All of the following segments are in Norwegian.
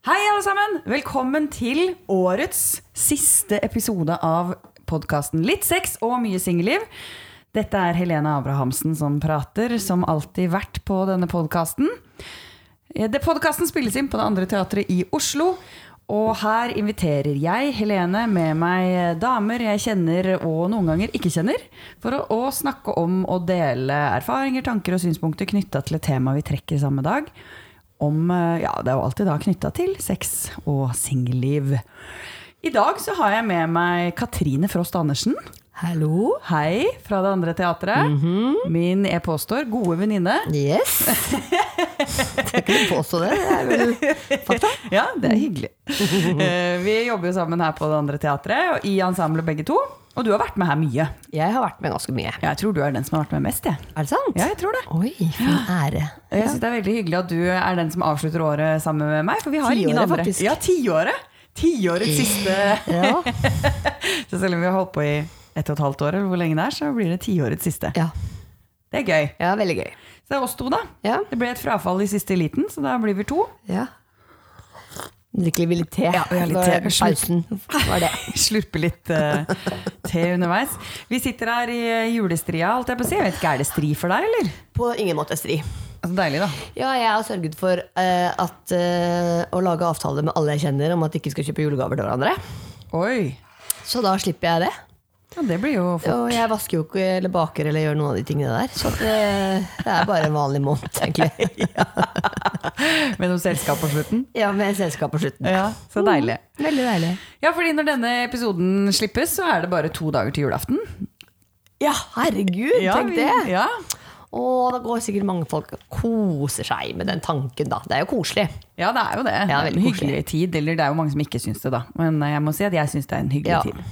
Hei, alle sammen! Velkommen til årets siste episode av podkasten Litt sex og mye singelliv. Dette er Helene Abrahamsen som prater, som alltid vært på denne podkasten. Podkasten spilles inn på Det Andre Teatret i Oslo. Og her inviterer jeg, Helene, med meg damer jeg kjenner og noen ganger ikke kjenner, for å, å snakke om og dele erfaringer, tanker og synspunkter knytta til et tema vi trekker samme dag. Om, eh, ja, det er jo alltid da knytta til sex og singelliv. I dag så har jeg med meg Katrine Frost Andersen. Hallo. Hei fra Det Andre Teatret. Min, jeg påstår, gode venninne. Yes. Skal ikke påstå det? Det er vel fakta. Ja, det er hyggelig. Eh, Vi jobber jo sammen her på Det Andre Teatret, og i ensemblet begge to. Og du har vært med her mye. Jeg har vært med ganske mye. Jeg tror du er den som har vært med mest, jeg. Er det sant? Ja, jeg tror det. Oi, for en ære. Jeg synes det er veldig hyggelig at du er den som avslutter året sammen med meg. For vi har ingen andre. faktisk. Ja, tiåret. Tiårets siste Ja. Så selv om vi har holdt på i ett og et halvt år, eller hvor lenge det er, så blir det tiårets siste. ja. Det er gøy. Ja, veldig gøy. Så det er oss to, da. Ja. Det ble et frafall i siste eliten, så da blir vi to. ja. Drikker vi litt te? Ja, vi har litt te. Pausen var det. Slurpe litt uh, te underveis. Vi sitter her i eh, julestria, holdt jeg på å si. Jeg vet ikke, Er det stri for deg, eller? På ingen måte stri. Altså, deilig, da. Ja, jeg har sørget for uh, at, uh, å lage avtaler med alle jeg kjenner om at de ikke skal kjøpe julegaver til hverandre. Oi. Så da slipper jeg det. Ja, det blir jo fort. Og jeg vasker jo ikke eller baker eller gjør noen av de tingene der. Så det, det er bare en vanlig måned, egentlig. Med noe selskap på slutten. Ja, med selskap på slutten. Ja, Så deilig. Veldig deilig. Ja, fordi når denne episoden slippes, så er det bare to dager til julaften. Ja, herregud, tenk vi- det! Ja. Og da går sikkert mange folk og koser seg med den tanken, da. Det er jo koselig. ja, det er jo det. Ja, det er en hyggelig tid. Eller det er jo mange som ikke syns det, da. Men jeg må si at jeg syns det er en hyggelig Ja. tid.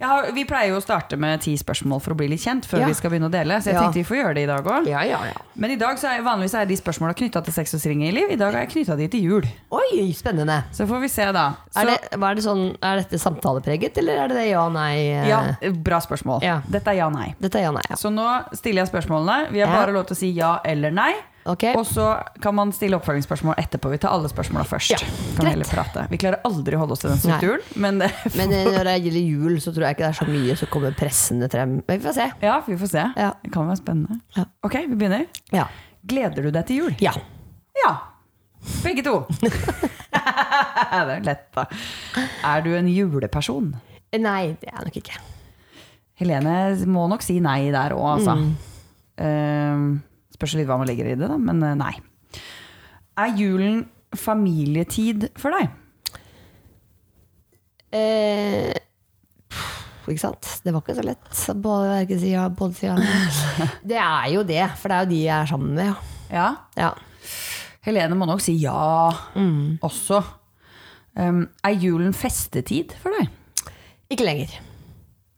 Har, vi pleier jo å starte med ti spørsmål for å bli litt kjent før Ja. vi skal begynne å dele. Så jeg Ja. tenkte vi får gjøre det i dag òg. Ja, ja, ja. Men i dag så er vanligvis er de spørsmåla knytta til sex og singelliv. I dag er jeg knytta de til jul. Oi, spennende. Så får vi se, da. Så, Er, det, hva er, det sånn, er dette samtalepreget, eller er det det ja, nei? eh? ja, bra spørsmål. Ja. Dette er ja-nei. Dette er ja, nei. Ja. Så nå stiller jeg spørsmålene. Vi har Ja. bare lov til å si ja eller nei. Ok. Og så kan man stille oppfølgingsspørsmål etterpå. Vi tar alle spørsmåla først. Ja, Kan vi. Vi klarer aldri å holde oss til den strukturen, men det, Men eh, når det gjelder jul, så tror jeg ikke det er så mye som kommer pressende frem. Men vi får se. ja, vi får se. Ja. Det kan være spennende. Ja. Ok, vi begynner. Ja. Gleder du deg til jul? ja. Ja. Begge to. det er lett, da. Er du en juleperson? Nei, det er jeg nok ikke. Helene må nok si nei der òg, altså. Eh, spørs litt hva man legger i det, da, men eh, nei. Er julen familietid for deg? Eh, ikke sant? Det var ikke så lett. Både, si ja, både si ja. Det er jo det, for det er jo de jeg er sammen med. Ja. Ja. Ja. Helene må nok si ja også. Um, er julen festetid for deg? Ikke lenger.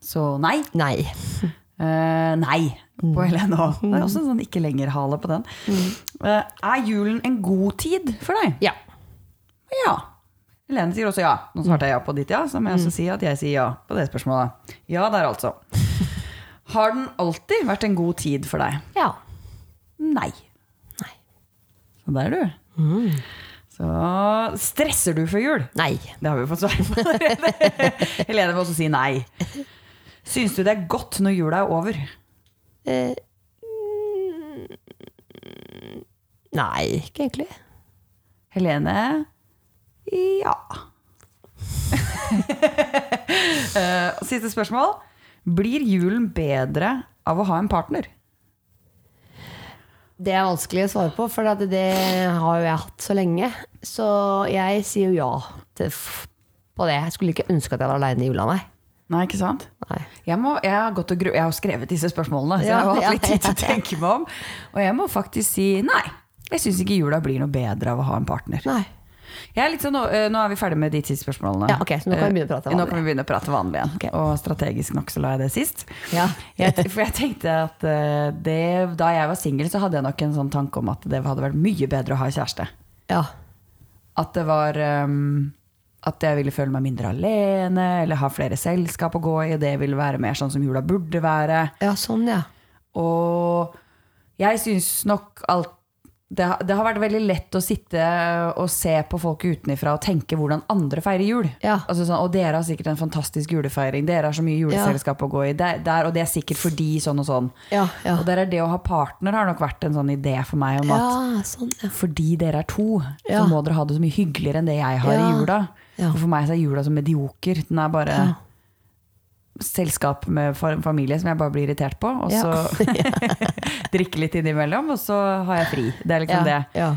Så nei. Nei. Uh, nei på Helene òg. Det er også en sånn ikke lenger-hale på den. Eh, er julen en god tid for deg? Ja. Ja. Helene sier også ja. Nå svarte jeg ja på ditt ja, så må jeg også si at jeg sier ja på det spørsmålet. Ja der, altså. Har den alltid vært en god tid for deg? Ja. Nei. Nei. Så der, du. Så stresser du for jul? Nei. Det har vi jo fått svar på allerede. Helene må også si nei. Syns du det er godt når jula er over? Eh, nei, ikke egentlig. Helene ja. Eh, Siste spørsmål. Blir julen bedre av å ha en partner? Det er vanskelig å svare på, for det har jo jeg hatt så lenge. Så jeg sier jo ja på det. Jeg skulle ikke ønske at jeg var aleine i jula, nei. Nei, ikke sant? nei. Jeg, må, jeg, har jeg har skrevet disse spørsmålene, så jeg har hatt litt tid til å tenke meg om. Og jeg må faktisk si nei. Jeg syns ikke jula blir noe bedre av å ha en partner. nei. Jeg er sånn, nå, nå er vi ferdig med de ti spørsmålene. Ja, okay, så nå kan vi begynne å prate vanlig, Nå kan vi begynne å prate vanlig igjen. Okay. Og strategisk nok så la jeg det sist. Ja. Jeg, for jeg tenkte at øh, det, da jeg var singel, så hadde jeg nok en sånn tanke om at det hadde vært mye bedre å ha kjæreste. ja. At det var øhm, At jeg ville føle meg mindre alene, eller ha flere selskap å gå i, det ville være mer sånn som jula burde være. Ja, sånn, ja. Og jeg syns nok alt det, det har vært veldig lett å sitte og se på folk utenifra og tenke hvordan andre feirer jul. Ja. Altså sånn, og dere har sikkert en fantastisk julefeiring. Dere har så mye juleselskap å gå i. Der, der, og det er sikkert fordi sånn og sånn. Ja, ja. Og der er det å ha partner har nok vært en sånn idé for meg om at sånn, ja. fordi dere er to, Ja. så må dere ha det så mye hyggeligere enn det jeg har i jula. Ja. Og for meg så er jula så medioker. Den er bare Ja. selskap med familie som jeg bare blir irritert på. Og så drikke litt innimellom, og så har jeg fri. Det er liksom det. Ja.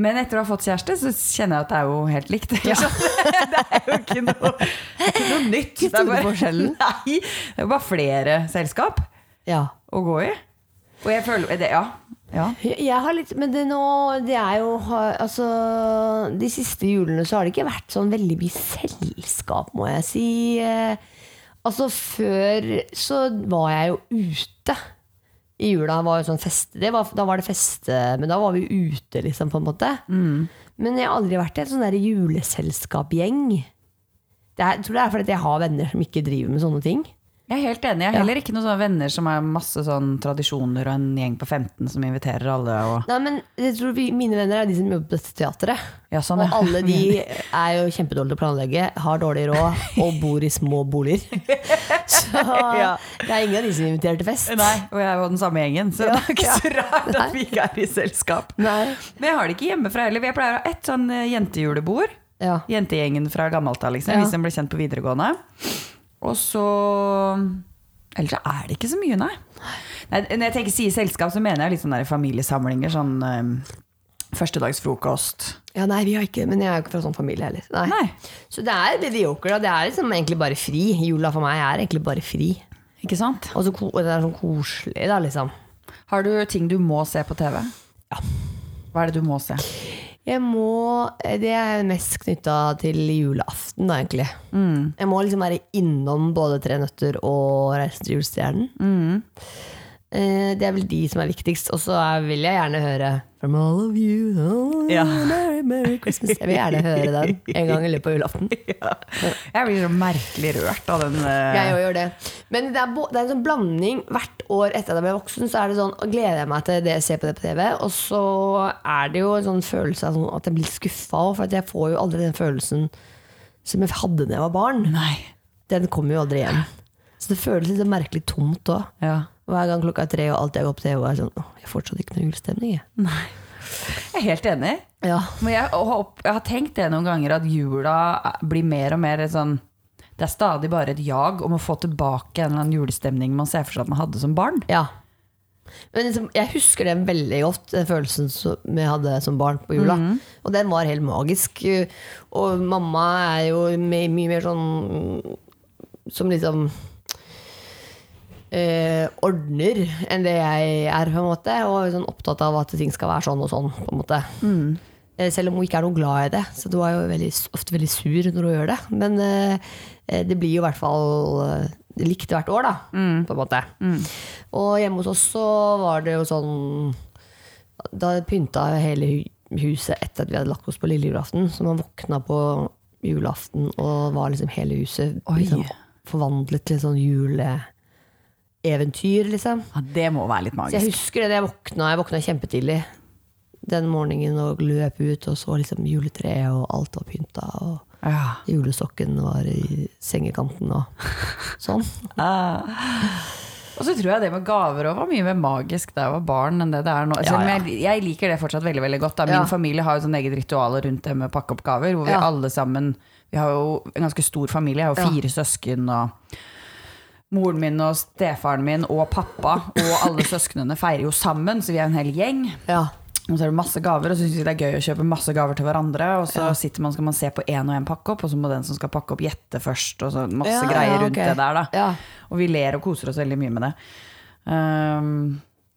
Men etter å ha fått kjæreste, så kjenner jeg at det er jo helt likt. Ja. det er jo ikke noe, ikke noe nytt. Det er bare- Nei, det er bare flere selskap ja. å gå i. Og jeg føler det, Ja. Ja. Jeg har litt, men det nå Det er jo Altså De siste julene så har det ikke vært sånn veldig mye selskap, må jeg si. Eh, Altså Før så var jeg jo ute i jula. Var jo sånn feste, det var, da var det feste, men da var vi ute, liksom, på en måte. Men jeg har aldri vært i en sånn er, jeg tror det er fordi jeg har venner som ikke driver med sånne ting. Jeg er helt enig. Jeg har heller ikke noen sånne venner som har masse sånn tradisjoner og en gjeng på 15 som inviterer alle. Nei, men jeg tror vi, Mine venner er de som jobber på dette teatret. ja, sånn, Og alle de er jo kjempedårlige til å planlegge, har dårlig råd og bor i små boliger. Så Ja. det er ingen av de som inviterer til fest. Nei, og jeg er jo den samme gjengen, så Ja, det er ikke så rart at vi ikke er i selskap. Nei. Men jeg har det ikke hjemmefra heller. Jeg pleier å ha ett sånn eh, jentejulebord. Ja. Jentegjengen fra gammelt av, liksom. Ja. Vi blir kjent på videregående. Og så Ellers så er det ikke så mye, nei. nei når jeg tenker sier selskap, så mener jeg litt sånne familiesamlinger. Sånn um, førstedagsfrokost. ja, nei, vi har ikke Men jeg er jo ikke fra sånn familie heller. Nei. Nei, Så det er mediocre. Det er liksom egentlig bare fri. Jula for meg er egentlig bare fri. ikke sant? Og så og det er sånn koselig, da, liksom. Har du ting du må se på TV? Ja. Hva er det du må se? Jeg må Det er mest knytta til julaften, da, egentlig. Jeg må liksom være innom både Tre nøtter og Reisen til julestjernen. Eh, Det er vel de som er viktigst. Og så vil jeg gjerne høre From all of you, oh, Ja. Merry, Merry Christmas. Jeg vil gjerne høre den en gang i løpet av julaften. Jeg blir så merkelig rørt av den. Uh... Jeg gjør det. Men det er, det er en sånn blanding. Hvert år etter at jeg ble voksen, så er det sånn, gleder jeg meg til det jeg ser på det på TV. Og så er det jo en sånn følelse av sånn at jeg blir skuffa òg, for jeg får jo aldri den følelsen som jeg hadde da jeg var barn. Nei. Den kommer jo aldri igjen. Så det føles litt sånn merkelig tomt òg. Ja. Hver gang klokka er tre og alt jeg går på TV, og er sånn jeg har fortsatt ikke noe julestemning. Jeg. Jeg er helt enig. Ja. Men jeg, opp- jeg har tenkt det noen ganger, at jula blir mer og mer sånn Det er stadig bare et jag om å få tilbake en eller annen julestemning man ser for seg at man hadde som barn. ja. Men liksom, jeg husker den veldig godt, den følelsen som jeg hadde som barn på jula. Og den var helt magisk. Og mamma er jo mye mer sånn som liksom eh, ordner enn det jeg er, på en måte. Og sånn opptatt av at ting skal være sånn og sånn. på en måte Mm. Selv om hun ikke er noe glad i det. Så du er jo veldig, ofte veldig sur når hun gjør det. Men eh, eh, det blir jo i hvert fall eh, likt hvert år, da. På en måte. Og hjemme hos oss så var det jo sånn Da pynta hele huset etter at vi hadde lagt oss på lille julaften. Så man våkna på julaften, og var liksom hele huset liksom, forvandlet til sånn juleeventyr, liksom. Ja, det må være litt magisk. Så jeg husker det da jeg våkna. Jeg våkna kjempetidlig den morgenen og løp ut og så liksom juletreet, og alt var pynta. Og Ja. julesokken var i sengekanten og sånn. Ja. Og så tror jeg det med gaver også var mye mer magisk da jeg var barn enn det det er nå. Altså, ja. jeg, jeg liker det fortsatt veldig veldig godt. Da. Min familie har jo sånn eget ritual rundt det med å pakke opp gaver. Hvor vi alle sammen Vi har jo en ganske stor familie. Jeg har jo fire søsken. og Moren min og stefaren min og pappa og alle søsknene feirer jo sammen, så vi er en hel gjeng. Ja. Og så er det masse gaver, og så syns vi det er gøy å kjøpe masse gaver til hverandre. Og så sitter man, skal man se på én og én pakke opp, og så må den som skal pakke opp, gjette først. Og så masse Ja, greier ja, rundt ok. det der, da. Ja. Og vi ler og koser oss veldig mye med det. Um,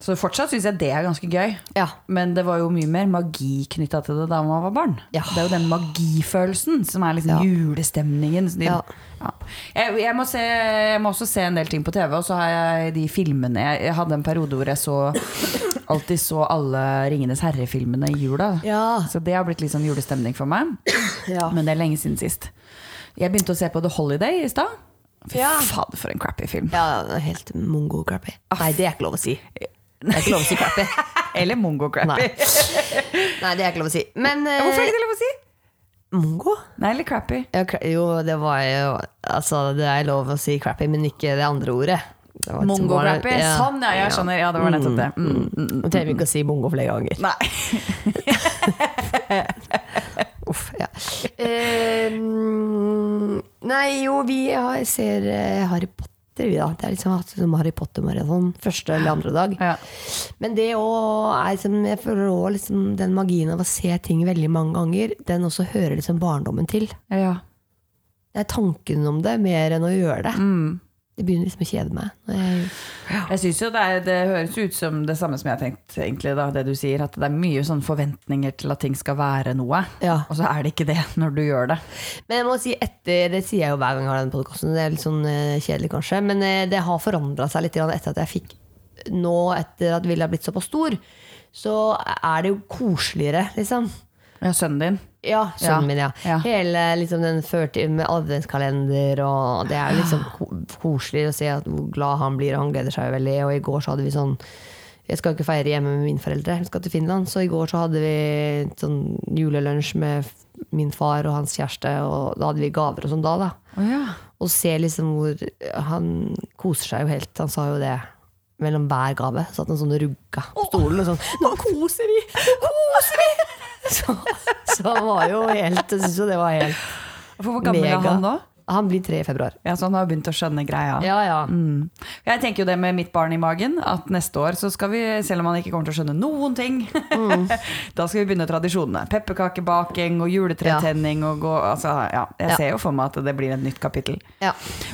så fortsatt syns jeg det er ganske gøy. Ja. Men det var jo mye mer magi knytta til det da man var barn. Ja. Det er jo den magifølelsen som er liksom Ja. julestemningen. De. Jeg, jeg, må se, jeg må også se en del ting på TV, og så har jeg de filmene Jeg, jeg hadde en periode hvor jeg så alltid så alle Ringenes herre-filmene i jula. Ja. Så det har blitt litt sånn julestemning for meg. Ja. Men det er lenge siden sist. Jeg begynte å se på The Holiday i stad. Fy Ja. fader, for en crappy film. Ja, helt mongo-crappy. Nei, det er ikke lov å si. Det er ikke lov å si crappy. Eller mongo-crappy. Nei. Nei, det er ikke lov å si. Men ja, Hvorfor er ikke det lov å si? mongo? Nei, eller crappy. Ja, jo, det var jo Altså, det er lov å si crappy, men ikke det andre ordet. Mongo-crappy. Ja. Sånn, ja. Jeg skjønner. Ja, det var nettopp det. Mm, mm, mm. Nå trenger vi ikke å si mongo flere ganger. Nei. Uff, ja. Uh, nei, jo, vi har, ser uh, Harry Potter, vi da. Det er liksom hatt som Harry Potter-maraton første eller andre dag. Ja. Men det òg er liksom, jeg føler også liksom den magien av å se ting veldig mange ganger, den også hører liksom barndommen til. ja. Det er tanken om det mer enn å gjøre det. Mm. Det begynner liksom å kjede meg. Jeg, Jeg synes jo det, er, det høres ut som det samme som jeg har tenkt, egentlig, da, det du sier. At det er mye sånn forventninger til at ting skal være noe. ja. Og så er det ikke det når du gjør det. Men jeg må si etter, det sier jeg jo hver gang jeg har den podkasten, det er litt sånn uh, kjedelig kanskje, men uh, det har forandra seg litt etter at jeg fikk Nå etter at Vilja har blitt såpass stor, så er det jo koseligere, liksom. Ja, sønnen din. Ja, sønnen Ja, min, ja. ja. Hele liksom den førtid med adventskalender, og det er liksom koselig å se hvor glad han blir, og han gleder seg veldig. Og i går så hadde vi sånn Jeg skal ikke feire hjemme med mine foreldre, jeg skal til Finland, så i går så hadde vi sånn julelunsj med min far og hans kjæreste, og da hadde vi gaver og sånn da, da. Å ja. Og se liksom hvor Han koser seg jo helt. Han sa jo det mellom hver gave. Satt han sånn og rugga på stolen og sånn Nå koser vi! Nå koser vi! Så, så han var jo helt Jeg syns jo det var helt hvor gammel er han nå? Han blir tre i februar. Ja, Så han har begynt å skjønne greia. Ja, ja. Mm. Jeg tenker jo det med mitt barn i magen, at neste år så skal vi, selv om han ikke kommer til å skjønne noen ting, da skal vi begynne tradisjonene. Pepperkakebaking og juletretenning og gå Altså, ja. Jeg Ja. ser jo for meg at det blir et nytt kapittel. ja.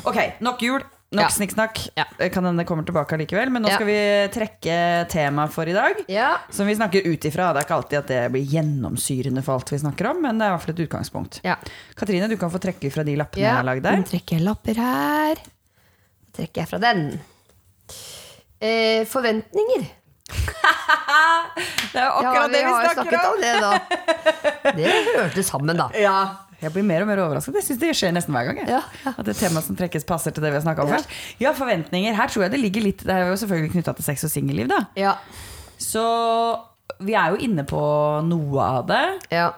Ok, nok jul. Nok Ja. snikksnakk. Ja. Kan hende det kommer tilbake likevel. men nå Ja. skal vi trekke tema for i dag. ja. Som vi snakker ut ifra. Det er ikke alltid at det blir gjennomsyrende for alt vi snakker om, men det er i hvert fall et utgangspunkt. ja. Katrine, du kan få trekke fra de lappene ja. jeg har lagd Nå trekker jeg lapper her. Nå trekker jeg fra den. Eh, forventninger. Det er akkurat det vi har snakker snakket om! om det, da. Det hørte sammen, da. Ja, jeg blir mer og mer overrasket. Jeg synes det skjer nesten hver gang. Ja, ja. At det temaet som trekkes, passer til det vi har snakka om først. Ja, forventninger. Her tror jeg det ligger litt Det er jo selvfølgelig knytta til sex og singelliv, da. Ja. Så vi er jo inne på noe av det. ja.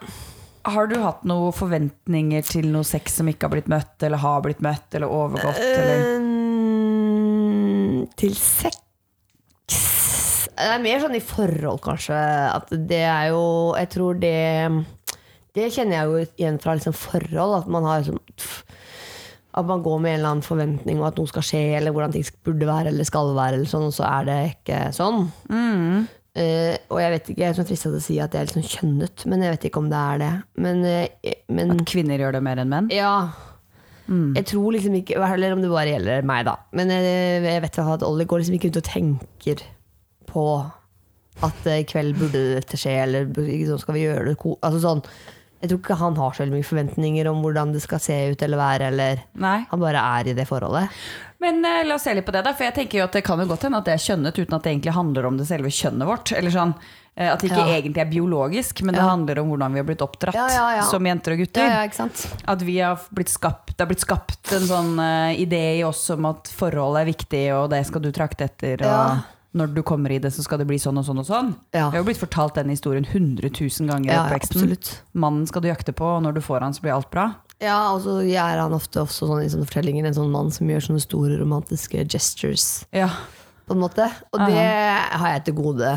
Har du hatt noen forventninger til noe sex som ikke har blitt møtt, eller har blitt møtt, eller overgått? Eller? Uh, til sex Det er mer sånn i forhold, kanskje. At det er jo Jeg tror det Det kjenner jeg jo igjen fra liksom forhold. At man har liksom At man går med en eller annen forventning om at noe skal skje, eller hvordan ting burde være eller skal være, eller sånn, og så er det ikke sånn. Eh, og jeg vet ikke, jeg er sånn frista til å si at det er sånn kjønnet, men jeg vet ikke om det er det. Men, uh, men At kvinner gjør det mer enn menn? ja. Jeg tror liksom ikke Eller om det bare gjelder meg, da. Men jeg, jeg vet at Ollie går liksom ikke ut og tenker på at eh, i kveld burde dette skje, eller sånn skal vi gjøre det Altså sånn Jeg tror ikke han har så mye forventninger om hvordan det skal se ut eller være, eller. Han bare er i det forholdet. Men uh, la oss se litt på det, da. For jeg tenker jo at det kan jo godt hende at det er kjønnet uten at det egentlig handler om det selve kjønnet vårt. Eller sånn eh, At det ikke Ja. egentlig er biologisk, men det Ja. handler om hvordan vi har blitt oppdratt Ja, som jenter og gutter. At vi har blitt skapt, det har blitt skapt en sånn uh, idé i oss om at forholdet er viktig, og det skal du trakte etter. Og. Når du kommer i det, så skal det bli sånn og sånn og sånn. Ja. Jeg har jo blitt fortalt den historien 100 000 ganger i Ja, ja, oppveksten. Mannen skal du jakte på, og når du får han, så blir alt bra. Ja, og så er han ofte også sånn i sånne fortellinger en sånn mann som gjør sånne store romantiske gestures. Ja. på en måte. Og det har jeg til gode.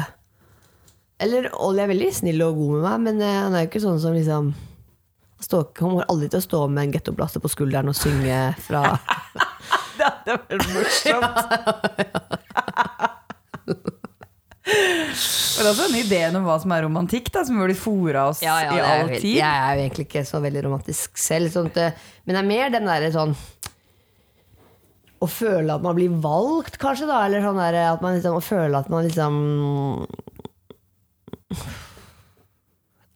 Eller Ollie er veldig snill og god med meg, men eh, han er jo ikke sånn som liksom stå, Han kommer aldri til å stå med en gettoblaster på skulderen og synge fra Det hadde vært morsomt. Men også den ideen om hva som er romantikk, da, som har blitt fora oss Ja, ja, i er all jo tid. Jeg er jo egentlig ikke så veldig romantisk selv, sånt, men det er mer den derre sånn Å føle at man blir valgt, kanskje, da. Eller sånn der, at man liksom, å føle at man liksom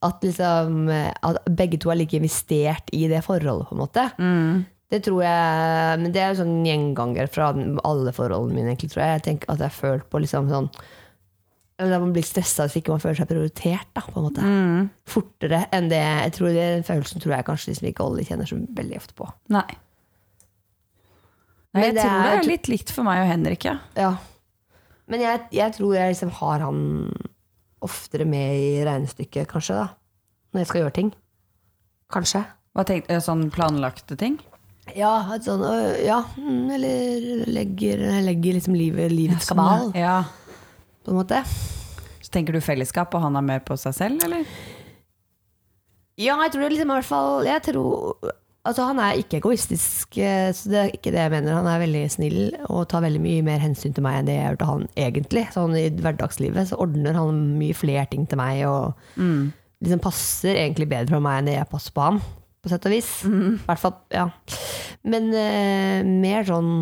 At liksom At begge to er like investert i det forholdet, på en måte. Det tror jeg Men det er jo sånn gjenganger fra alle forholdene mine, egentlig, tror jeg. Jeg tenker at jeg har følt på liksom sånn eller man blir stressa hvis ikke man føler seg prioritert. Da, på en måte. Fortere enn det. Jeg tror det, er en følelse som tror jeg kanskje liksom ikke alle kjenner så veldig ofte på. Nei. Nei, jeg det tror det er- er litt likt for meg og Henrik, ja. Ja. Men jeg, jeg tror jeg liksom har han oftere med i regnestykket, kanskje, da. Når jeg skal gjøre ting. Kanskje. Hva tenkte, sånn planlagte ting? Ja, sånn, ja mm, eller legger, legger liksom livet, livets kabal, Ja. på en måte. Så tenker du fellesskap, og han er mer på seg selv, eller? Ja, jeg tror det liksom i hvert fall Jeg tror Altså, han er ikke egoistisk, så det er ikke det jeg mener. Han er veldig snill og tar veldig mye mer hensyn til meg enn det jeg gjør til han egentlig. Sånn i hverdagslivet så ordner han mye flere ting til meg og liksom passer egentlig bedre på meg enn det jeg passer på han, på sett og vis. Mm. hvert fall, ja. Men eh, mer sånn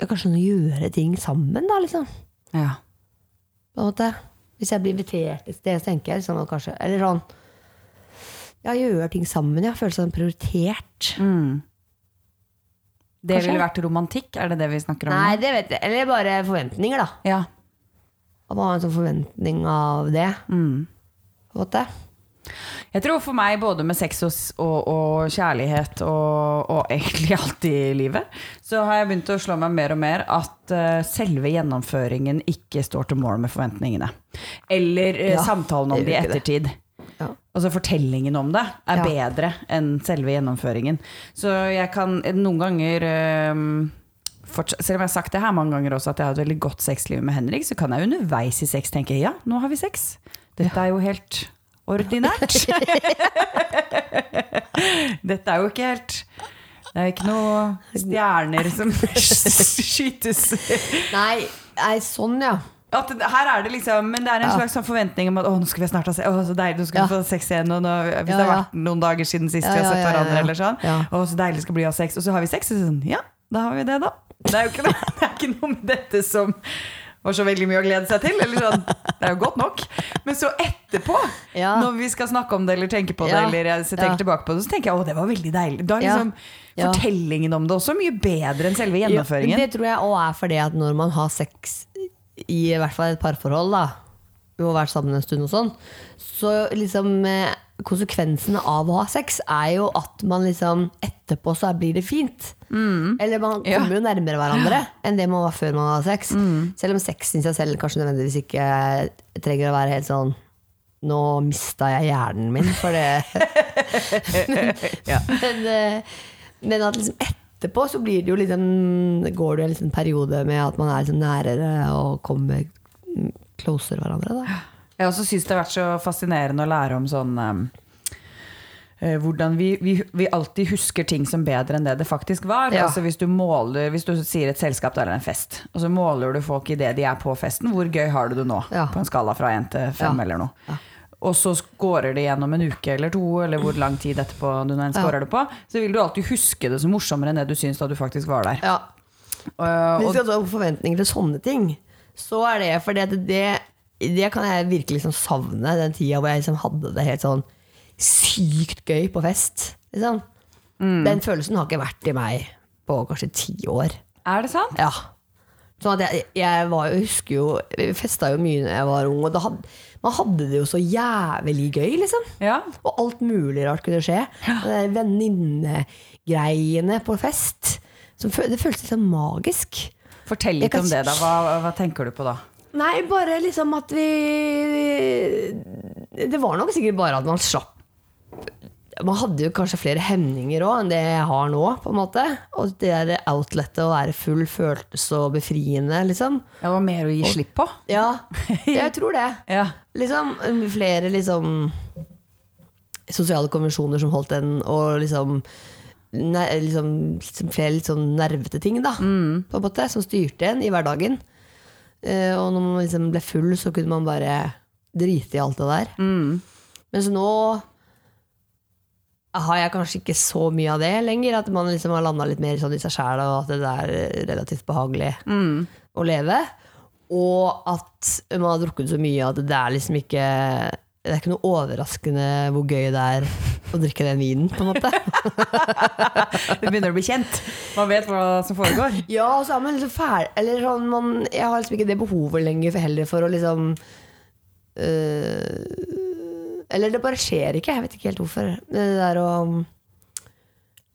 ja, Kanskje sånn gjøre ting sammen, da, liksom. Ja. På en måte. Hvis jeg blir invitert et sted, så tenker jeg sånn kanskje Eller sånn Ja, gjøre ting sammen, ja. Føle seg prioritert. Mm. Det Kanskje? ville vært romantikk, er det det vi snakker om? Nei, det vet jeg. Eller bare forventninger, da. Ja. At man har en sånn forventning av det. Mm. På en måte. Jeg tror for meg, både med sex og, og, og kjærlighet og, og egentlig alt i livet, så har jeg begynt å slå meg mer og mer at uh, selve gjennomføringen ikke står til mål med forventningene. Eller eh, Ja, samtalen om det i ettertid. Ja. Altså fortellingen om det er Ja. bedre enn selve gjennomføringen. Så jeg kan noen ganger um, fortsatt, Selv om jeg har sagt det her mange ganger også, at jeg har et veldig godt sexliv med Henrik, så kan jeg underveis i sex tenke ja, nå har vi sex. Dette er jo helt ordinært. Dette er jo ikke helt Det er ikke noe stjerner som skytes Nei, nei, sånn, ja. at her er det liksom Men det er en Ja. slags sånn forventning om at å, nå skal vi snart ha sex. Å, så deilig, nå skal Ja. vi få sex igjen. Og nå, hvis Ja, det har vært noen dager siden sist vi har sett hverandre, eller sånn. Å, så deilig skal bli å ha sex. Og så har vi sex, og sånn Ja, da har vi det, da. Det er jo ikke, noe- det er ikke noe med dette som var så veldig mye å glede seg til. Eller sånn, det er jo godt nok. Men så etterpå, Ja. når vi skal snakke om det eller tenke på det, Ja. eller jeg tenker Ja. tilbake på det, så tenker jeg å, det var veldig deilig. Da er liksom fortellingen om det også mye bedre enn selve gjennomføringen. det tror jeg òg er fordi at når man har sex i, i hvert fall et parforhold, da, og vært sammen en stund og sånn, så liksom eh, konsekvensene av å ha sex er jo at man liksom etterpå så blir det fint. Eller man Ja. kommer jo nærmere hverandre enn det man var før man hadde sex. Selv om sex i seg selv kanskje nødvendigvis ikke trenger å være helt sånn nå mista jeg hjernen min for det. men, eh, men at liksom etterpå så blir det jo liksom, går det jo en liten periode med at man er liksom nærere og kommer mm, closer hverandre. Da. Jeg også syns det har vært så fascinerende å lære om sånn um, hvordan vi, vi, vi alltid husker ting som bedre enn det det faktisk var. Ja. Altså hvis du måler, hvis du sier et selskap eller en fest, og så måler du folk i det de er på festen, hvor gøy har du det nå? Ja. På en skala fra én til fem Ja. eller noe. Ja. Og så scorer det gjennom en uke eller to, eller hvor lang tid etterpå du nå enn scorer det på, så vil du alltid huske det som morsommere enn det du syns da du faktisk var der. Ja. Og, Hvis vi har forventninger til sånne ting, så er det fordi at det, det kan jeg virkelig liksom savne, den tida hvor jeg liksom hadde det helt sånn sykt gøy på fest. Liksom. Den følelsen har ikke vært i meg på kanskje ti år. er det sant? Ja. Sånn jeg, jeg var, jeg husker jo Jeg festa jo mye da jeg var ung, og hadde, man hadde det jo så jævlig gøy, liksom. Ja. Og alt mulig rart kunne skje. Ja. det Venninnegreiene på fest. Som, det føltes sånn magisk. Fortell litt kan om det, da. Hva, hva tenker du på da? Nei, bare liksom at vi Det var nok sikkert bare at man slapp Man hadde jo kanskje flere hemninger òg enn det jeg har nå. på en måte Og det der outletet å være full føltes så befriende, liksom. Det var mer å gi slipp på? Ja, jeg tror det. Ja. Liksom flere liksom sosiale konvensjoner som holdt en, og liksom, liksom, liksom flere litt sånn nervete ting, da. På en måte, som styrte en i hverdagen. Eh, og når man liksom ble full, så kunne man bare drite i alt det der. Mens nå har jeg kanskje ikke så mye av det lenger. At man liksom har landa litt mer sånn i seg sjæl, og at det er relativt behagelig å leve. Og at man har drukket så mye at det er liksom ikke Det er ikke noe overraskende hvor gøy det er å drikke den vinen, på en måte. Det begynner å bli kjent. Man vet hva som foregår. Ja, og så er man liksom fæl Eller sånn, man, jeg har liksom ikke det behovet lenger for heller for å liksom øh, Eller det bare skjer ikke, jeg vet ikke helt hvorfor. Det der å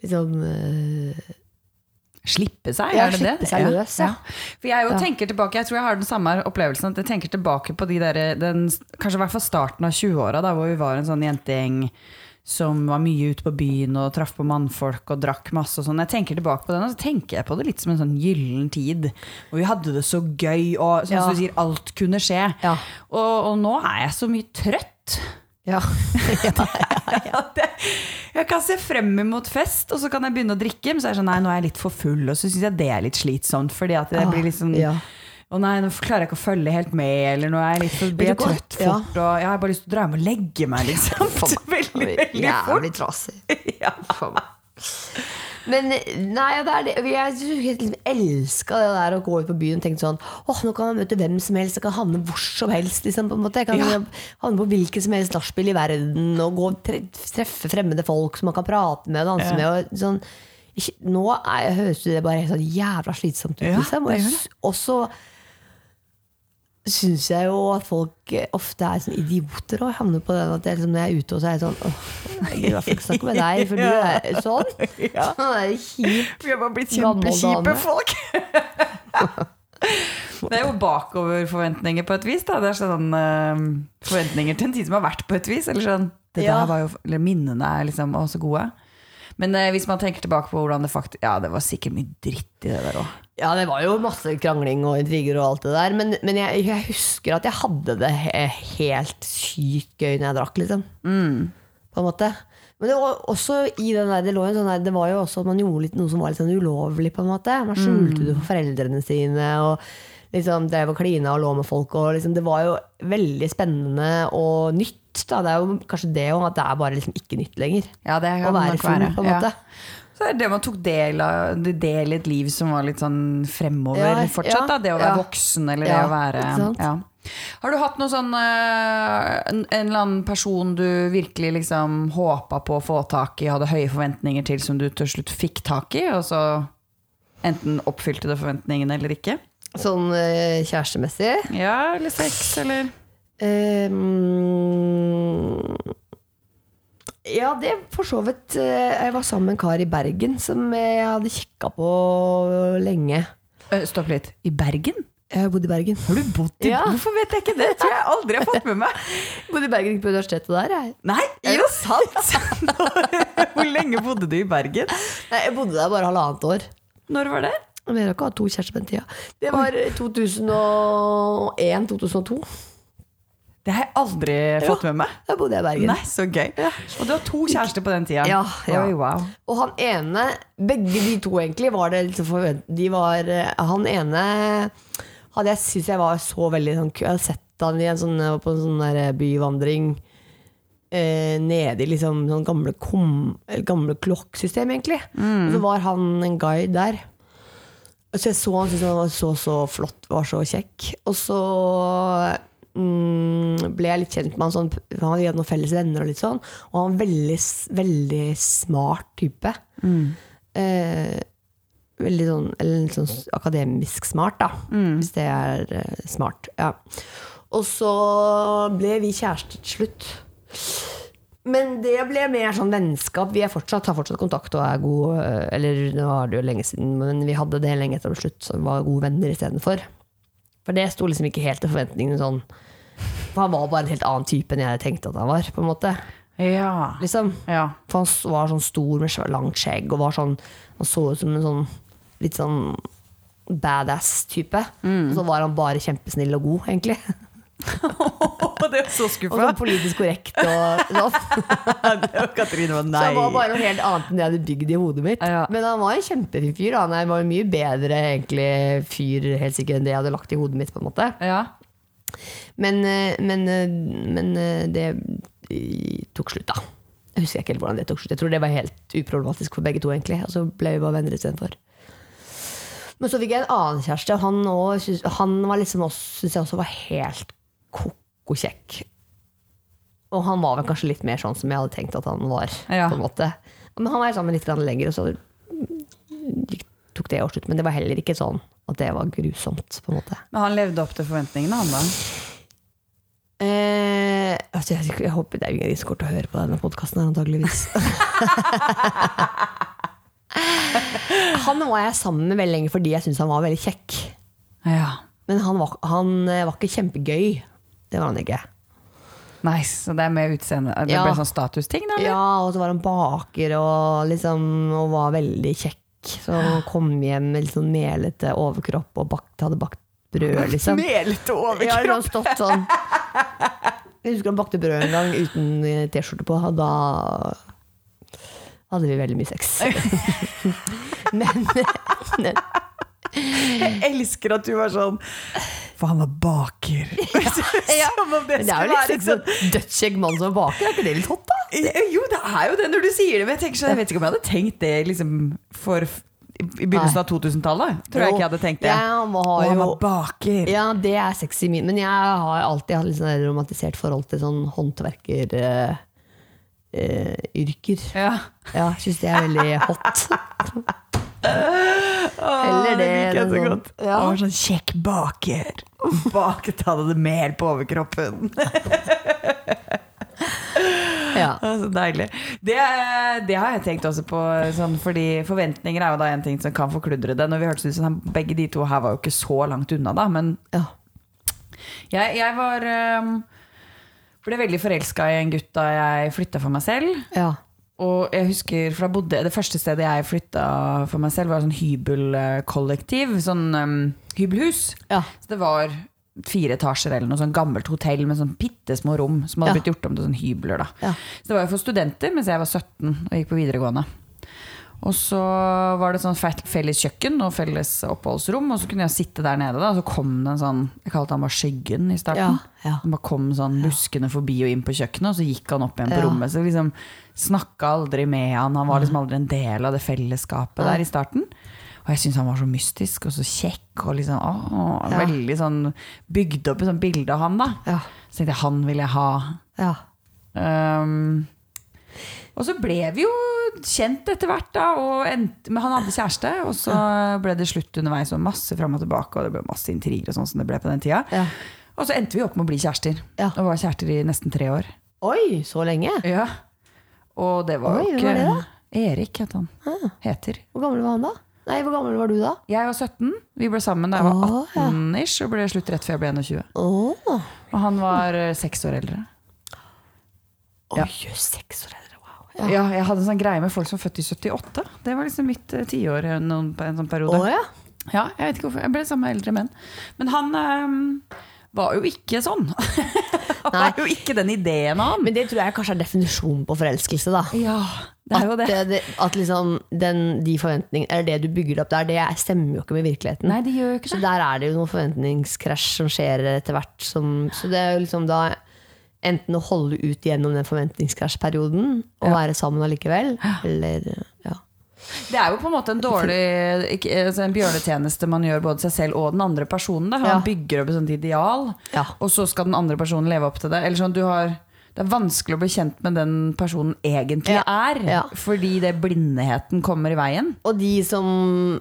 liksom øh, Slippe seg, Ja, er det slippe det? seg løs, ja. For jeg jo Ja. tenker tilbake, jeg tror jeg har den samme opplevelsen, at jeg tenker tilbake på de der, den, kanskje i hvert fall starten av 20-åra, da, hvor vi var en sånn jentegjeng som var mye ute på byen og traff på mannfolk og drakk masse og sånn. Jeg tenker tilbake på den, og så tenker jeg på det litt som en sånn gyllen tid. Hvor vi hadde det så gøy, og som Ja. du sier, alt kunne skje. Ja. Og, og nå er jeg så mye trøtt. Ja. Jeg, jeg kan se frem imot fest, og så kan jeg begynne å drikke, men så er jeg sånn, nei, nå er jeg litt for full, og så syns jeg det er litt slitsomt. Fordi at det blir litt sånn Ja. Å nei, nå klarer jeg ikke å følge helt med, eller nå er jeg litt for, blir jeg trøtt fort, og jeg har bare lyst til å dra hjem og legge meg, liksom. Veldig, veldig fort. Jævlig trasig. Ja. Men nei, det er det. jeg liksom elska det der å gå ut på byen og tenke sånn Åh, nå kan man møte hvem som helst, jeg kan havne hvor som helst. Liksom, på en måte. Jeg kan Ja. havne på hvilket som helst nachspiel i verden og gå treffe fremmede folk som man kan prate med og danse Ja. med. Og sånn. Nå er, høres det bare helt sånn jævla slitsomt ut. Ja, liksom. Og det jeg gjør s- også syns jeg jo at folk eh, ofte er sånn idioter og havner på den at jeg, liksom, når jeg er ute, og så er jeg sånn Åh, jeg vil ikke snakke med deg, for du er sånn. Ja. Sånn er kjip. Vi har bare blitt kjempekjipe folk. Det er jo bakoverforventninger på et vis. Da. Det er sånn uh, forventninger til en tid som har vært på et vis. Eller sånn, det Ja. der var jo, eller minnene er liksom også gode. Men eh, hvis man tenker tilbake på hvordan det faktisk Ja, det var sikkert mye dritt i det der òg. Ja, det var jo masse krangling og intriger og alt det der, men, men jeg, jeg husker at jeg hadde det helt sykt gøy når jeg drakk, liksom. På en måte. Men det var også i den der, det, lå en sånn der, det var jo også at man gjorde litt, noe som var litt sånn ulovlig, på en måte. Man skjulte det for foreldrene sine. og liksom drev og klina og lå med folk. Og liksom, det var jo veldig spennende og nytt. Da. Det er jo kanskje det òg, at det er bare liksom ikke nytt lenger. Ja, det Å være full, på en måte. Ja. Så er det man tok del av del i et liv som var litt sånn fremover Ja, fortsatt. ja, da, Det å være ja. voksen, eller det å være ja. Har du hatt noe sånn eh, en, en eller annen person du virkelig liksom håpa på å få tak i, hadde høye forventninger til, som du til slutt fikk tak i, og så enten oppfylte det forventningene eller ikke? Sånn eh, kjærestemessig. Ja, eller sex, eller Ehm, ja, det for så vidt eh, Jeg var sammen med en kar i Bergen som jeg hadde kikka på lenge. Eh, Stopp litt. I Bergen? Jeg har bodd i Bergen. Har du bodd i Ja. Hvorfor vet jeg ikke det? tror jeg aldri har fått med meg. Bodde i Bergen på universitetet der. Jeg. Nei, er det sant? Hvor lenge bodde du i Bergen? Nei, jeg bodde der bare halvannet år. Når var det? Jeg har ikke hatt to kjærester på den tida. Det var 2001-2002. Det har jeg aldri fått med meg. Da bodde jeg i Bergen. Nei, så gøy. Og du har to kjærester på den tida? Ja, ja. Oi, wow. Og han ene, begge de to egentlig, var det liksom forvent... De var eh, Han ene hadde jeg syntes jeg var så veldig sånn. Jeg hadde sett han i en sånn, på en sånn der byvandring eh, nede i liksom sånn gamle, kom, gamle klokksystem, egentlig. Og så var han en guide der. Så jeg så han syntes han var så så flott, var så kjekk. Og så mm, ble jeg litt kjent med han sånn Han hadde noen felles venner og litt sånn. Og han var veldig, veldig smart type. Eh, veldig sånn, sånn akademisk smart, da. Hvis det er eh, smart. Ja. Og så ble vi kjærester til slutt. Men det ble mer sånn vennskap. Vi fortsatt, har fortsatt kontakt og er gode eh, Eller nå er det jo lenge siden, men vi hadde det lenge etter slutt, så vi var gode venner istedenfor. For det sto liksom ikke helt til forventningene sånn. For han var bare en helt annen type enn jeg tenkte at han var. på en måte Ja. liksom ja. For han var sånn stor med langt skjegg og var sånn Han så ut som en sånn litt sånn badass-type. Og så var han bare kjempesnill og god, egentlig. det er så Og skuffa. sånn politisk korrekt og sånn. Katrine var Så han var bare noe helt annet enn det jeg hadde bygd i hodet mitt. Ja. Men han var en kjempefin fyr. Han var en mye bedre egentlig, fyr helt sikkert enn det jeg hadde lagt i hodet mitt. på en måte Ja. Men, eh, men, eh, men eh, det tok slutt, da. Jeg husker ikke helt hvordan det tok slutt. Jeg tror det var helt uproblematisk for begge to. egentlig Og så ble vi bare venner istedenfor. Men så fikk jeg en annen kjæreste, og han, også, han var liksom også, synes jeg også var helt ko-ko kjekk. Og han var vel kanskje litt mer sånn som jeg hadde tenkt at han var. Ja. på en måte Men han var sammen litt lenger, og så tok det årslutt. Men det var heller ikke sånn at det var grusomt. på en måte Men han levde opp til forventningene, han da? Eh, altså jeg, jeg håper det er ingen som kommer til å høre på denne podkasten, antageligvis. Han var jeg sammen med veldig lenge fordi jeg syntes han var veldig kjekk. Ja. Men han var, han eh, var ikke kjempegøy. Det var han ikke. Nice. Så det er med utseende. Det Ja. ble sånn statusting, da? eller? Ja, og så var han baker og, liksom, og var veldig kjekk. Så han kom hjem med litt sånn melete overkropp og bakt, hadde bakt brød, liksom. Melete Ja, han overkropp. stått sånn. Jeg husker han bakte brød en gang uten eh, T-skjorte på, og da hadde vi veldig mye sex. men, men Jeg elsker at du var sånn For han var baker. Ja, ja. det Men det er jo litt være sex sånn dødskjegg mann som baker, er ikke det litt hot, da? Jo, det er jo det når du sier det. Men jeg, tenker sånn, jeg vet ikke om jeg hadde tenkt det liksom, for, i begynnelsen av 2000-tallet. Tror jeg ikke jeg hadde tenkt det. Ja, man Og han var baker. Ja, det er sexy min, men jeg har alltid hatt litt sånn romantisert forhold til sånn håndverkeryrker. Uh, yrker. Ja. ja, syns det er veldig hot. Eller det liker jeg så godt. ja. Han var sånn kjekk baker. Baket hadde det mer på overkroppen. Ja. Ja, Så deilig. Det, det har jeg tenkt også på, sånn, fordi forventninger er jo da en ting som kan forkludre det. Når vi hørtes ut som Begge de to her var jo ikke så langt unna, da. Men ja. jeg, jeg var um, ble veldig forelska i en gutt da jeg flytta for meg selv. ja. Og jeg husker, for da bodde, Det første stedet jeg flytta for meg selv, var sånn hybelkollektiv. Sånn um, hybelhus. ja. Så det var fire etasjer eller noe sånn gammelt hotell med sånn bitte små rom som hadde Ja. blitt gjort om til sånn hybler. da. Ja. Så det var jo for studenter mens jeg var 17 og gikk på videregående. Og så var det sånn felles kjøkken og felles oppholdsrom, og så kunne jeg sitte der nede. da, Og så kom det en sånn Jeg kalte han bare Skyggen i starten. Ja, ja. Han bare kom sånn luskende forbi og inn på kjøkkenet, og så gikk han opp igjen på Ja. rommet. Så liksom snakka aldri med han. Han var liksom aldri en del av det fellesskapet der i starten. Og jeg syntes han var så mystisk og så kjekk og liksom, å, veldig sånn bygd opp et sånt bilde av han. da. Ja. Så tenkte jeg han vil jeg ha. ja. Um, og så ble vi jo kjent etter hvert, da. Og endte, men han hadde kjæreste, og så ble det slutt underveis. Og masse fram og tilbake, og det ble masse intriger og sånn som det ble på den tida. Ja. Og så endte vi opp med å bli kjærester. Ja. Og var kjærester i nesten tre år. Oi, så lenge? Ja. Og det var Oi, jo ikke var? Erik het han. Ah. Heter. Hvor gammel var han da? Nei, hvor gammel var du da? Jeg var 17. Vi ble sammen da jeg var 18-ish, og ble slutt rett før jeg ble 21. Åh. Og han var eh, seks år eldre. Oi, Ja. seks år eldre. Ja. Ja. jeg hadde en sånn greie med folk som var født i 78. Det var liksom mitt uh, tiår en, en sånn periode. Oh, ja. Ja, jeg vet ikke hvorfor. Jeg ble sammen med eldre menn. Men han um, var jo ikke sånn. han var jo ikke den ideen av han. Men det tror jeg kanskje er definisjonen på forelskelse, da. ja, det er jo det. At, det, at liksom den, de forventningene, eller det du bygger opp der, det stemmer jo ikke med virkeligheten. Nei, det gjør jo ikke Så der er det jo noen forventningskrasj som skjer etter hvert. Som, så det er jo liksom da enten å holde ut gjennom den forventningskrasjperioden og Ja. være sammen allikevel, eller ja. Det er jo på en måte en dårlig altså En bjørnetjeneste man gjør både seg selv og den andre personen. Da. Man Ja. bygger opp et sånt ideal, Ja. og så skal den andre personen leve opp til det. Eller sånn, du har, det er vanskelig å bli kjent med den personen egentlig Ja. er, Ja. fordi det blindheten kommer i veien. Og de som,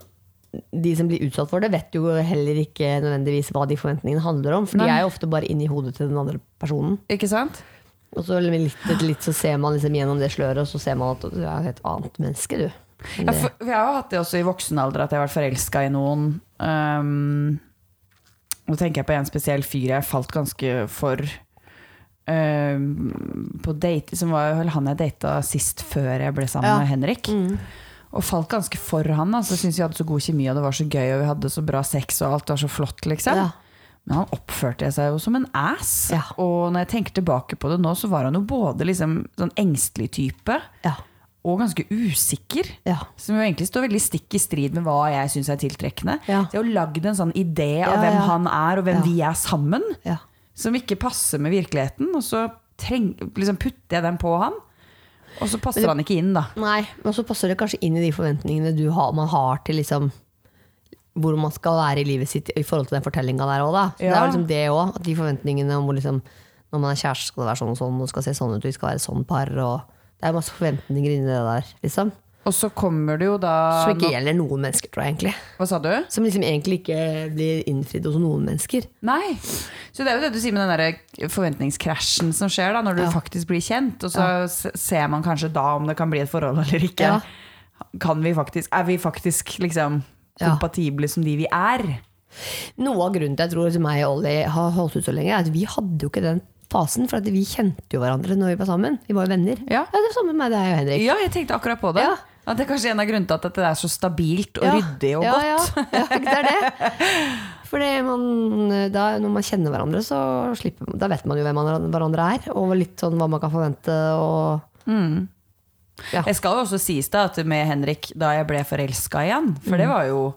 de som blir utsatt for det, vet jo heller ikke nødvendigvis hva de forventningene handler om. For de er jo ofte bare inni hodet til den andre personen. Ikke sant? Og så litt etter litt så ser man liksom gjennom det sløret, og så ser man at du er et annet menneske, du. Ja, for jeg har jo hatt det også i voksen alder, at jeg har vært forelska i noen. Um, nå tenker jeg på en spesiell fyr jeg falt ganske for. Um, på date, som var vel han jeg data sist før jeg ble sammen Ja. med Henrik. Mm. Og falt ganske for han. Altså, Syntes vi hadde så god kjemi, og det var så gøy, og vi hadde så bra sex, og alt var så flott, liksom. Ja. Men han oppførte seg jo som en ass. Ja. Og når jeg tenker tilbake på det nå, så var han jo både liksom sånn engstelig type Ja. og ganske usikker. Ja. Som jo egentlig står veldig stikk i strid med hva jeg syns er tiltrekkende. Så jeg har lagd en sånn idé av hvem han er, og hvem vi er sammen, ja. som ikke passer med virkeligheten. Og så treng, liksom putter jeg den på han, og så passer han ikke inn, da. Nei, men så passer det kanskje inn i de forventningene du har, man har til liksom hvor man skal være i livet sitt i forhold til den fortellinga der òg, da. Så Det er liksom det òg. De forventningene om hvor liksom når man er kjæreste, skal det være sånn og sånn, og skal se sånn ut, og vi skal være sånn par, og Det er masse forventninger inni det der, liksom. Og så kommer det jo da Som ikke gjelder noen mennesker, tror jeg egentlig. Hva sa du? Som liksom egentlig ikke blir innfridd hos noen mennesker. Nei. Så det er jo det du sier med den der forventningskrasjen som skjer da, når du Ja. faktisk blir kjent. Og så ja. ser man kanskje da om det kan bli et forhold eller ikke. Ja. kan vi faktisk, er vi faktisk liksom kompatible som de vi er. Noe av grunnen til jeg tror meg og Ollie har holdt ut så lenge, er at vi hadde jo ikke den fasen. For vi kjente jo hverandre når vi var sammen. Vi var jo venner. Ja. det er samme med deg og Henrik. Ja, jeg tenkte akkurat på det. Ja. At det er kanskje en av grunnene til at det er så stabilt og Ja. ryddig og ja, godt. Ja, ja, det er det. Fordi man, da, når man kjenner hverandre, så slipper, da vet man jo hvem man, hverandre er. Og litt sånn hva man kan forvente. Og, Ja. Jeg skal jo også sies da at med Henrik, da jeg ble forelska igjen For Mm. det var jo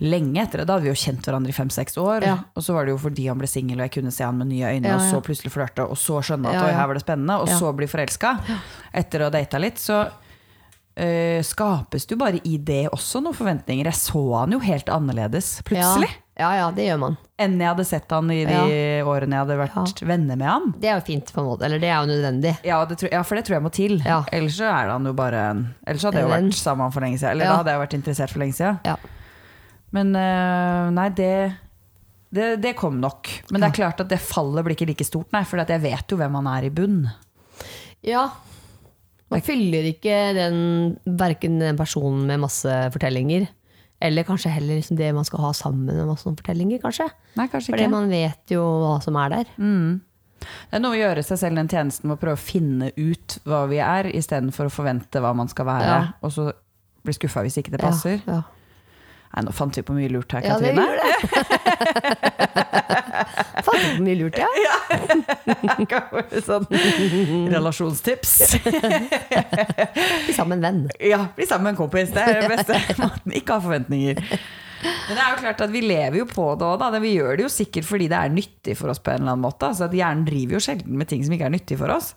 lenge etter det. Da hadde vi jo kjent hverandre i fem-seks år. Ja. Og så var det jo fordi han ble singel, og jeg kunne se han med nye øyne, Ja, og så plutselig flørte, og så skjønne at Ja, her var det spennende, og Ja. så bli forelska. Etter å ha data litt. Så øh, skapes jo bare i det også noen forventninger. Jeg så han jo helt annerledes plutselig. Ja, ja, det gjør man. Enn jeg hadde sett han i de årene jeg hadde vært venner med han. Det er jo fint, på en måte. Eller det er jo nødvendig. Ja, det tror, ja, for det tror jeg må til. Ja. Ellers så er han jo bare Ellers hadde jeg jo vært sammen for lenge siden. Eller Ja. da hadde jeg vært interessert for lenge siden. Ja. Men uh, nei, det, det Det kom nok. Men det er klart at det fallet blir ikke like stort, nei. For jeg vet jo hvem han er i bunn. ja. Man fyller ikke den, verken den personen med masse fortellinger, eller kanskje heller liksom det man skal ha sammen med masse fortellinger, kanskje. Nei, kanskje Fordi ikke. man vet jo hva som er der. Det er noe å gjøre seg selv den tjenesten med å prøve å finne ut hva vi er, istedenfor å forvente hva man skal være, Ja. og så bli skuffa hvis ikke det passer. Ja, ja. Nei, nå fant vi på mye lurt her, Ja, det Katrine. gjør det. Du mye lurt, ja? sånn relasjonstips. Bli sammen venn. Ja, bli sammen med en kompis. Det er den beste måten. Ikke ha forventninger. Men det er jo klart at vi lever jo på det òg. Vi gjør det jo sikkert fordi det er nyttig for oss på en eller annen måte. Altså at Hjernen driver jo sjelden med ting som ikke er nyttig for oss.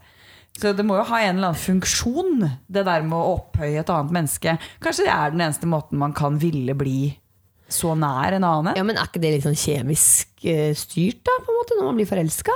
Så det må jo ha en eller annen funksjon, det der med å opphøye et annet menneske. Kanskje det er den eneste måten man kan ville bli så nær en annen. Ja, Men er ikke det litt sånn kjemisk eh, styrt, da, på en måte, når man blir forelska?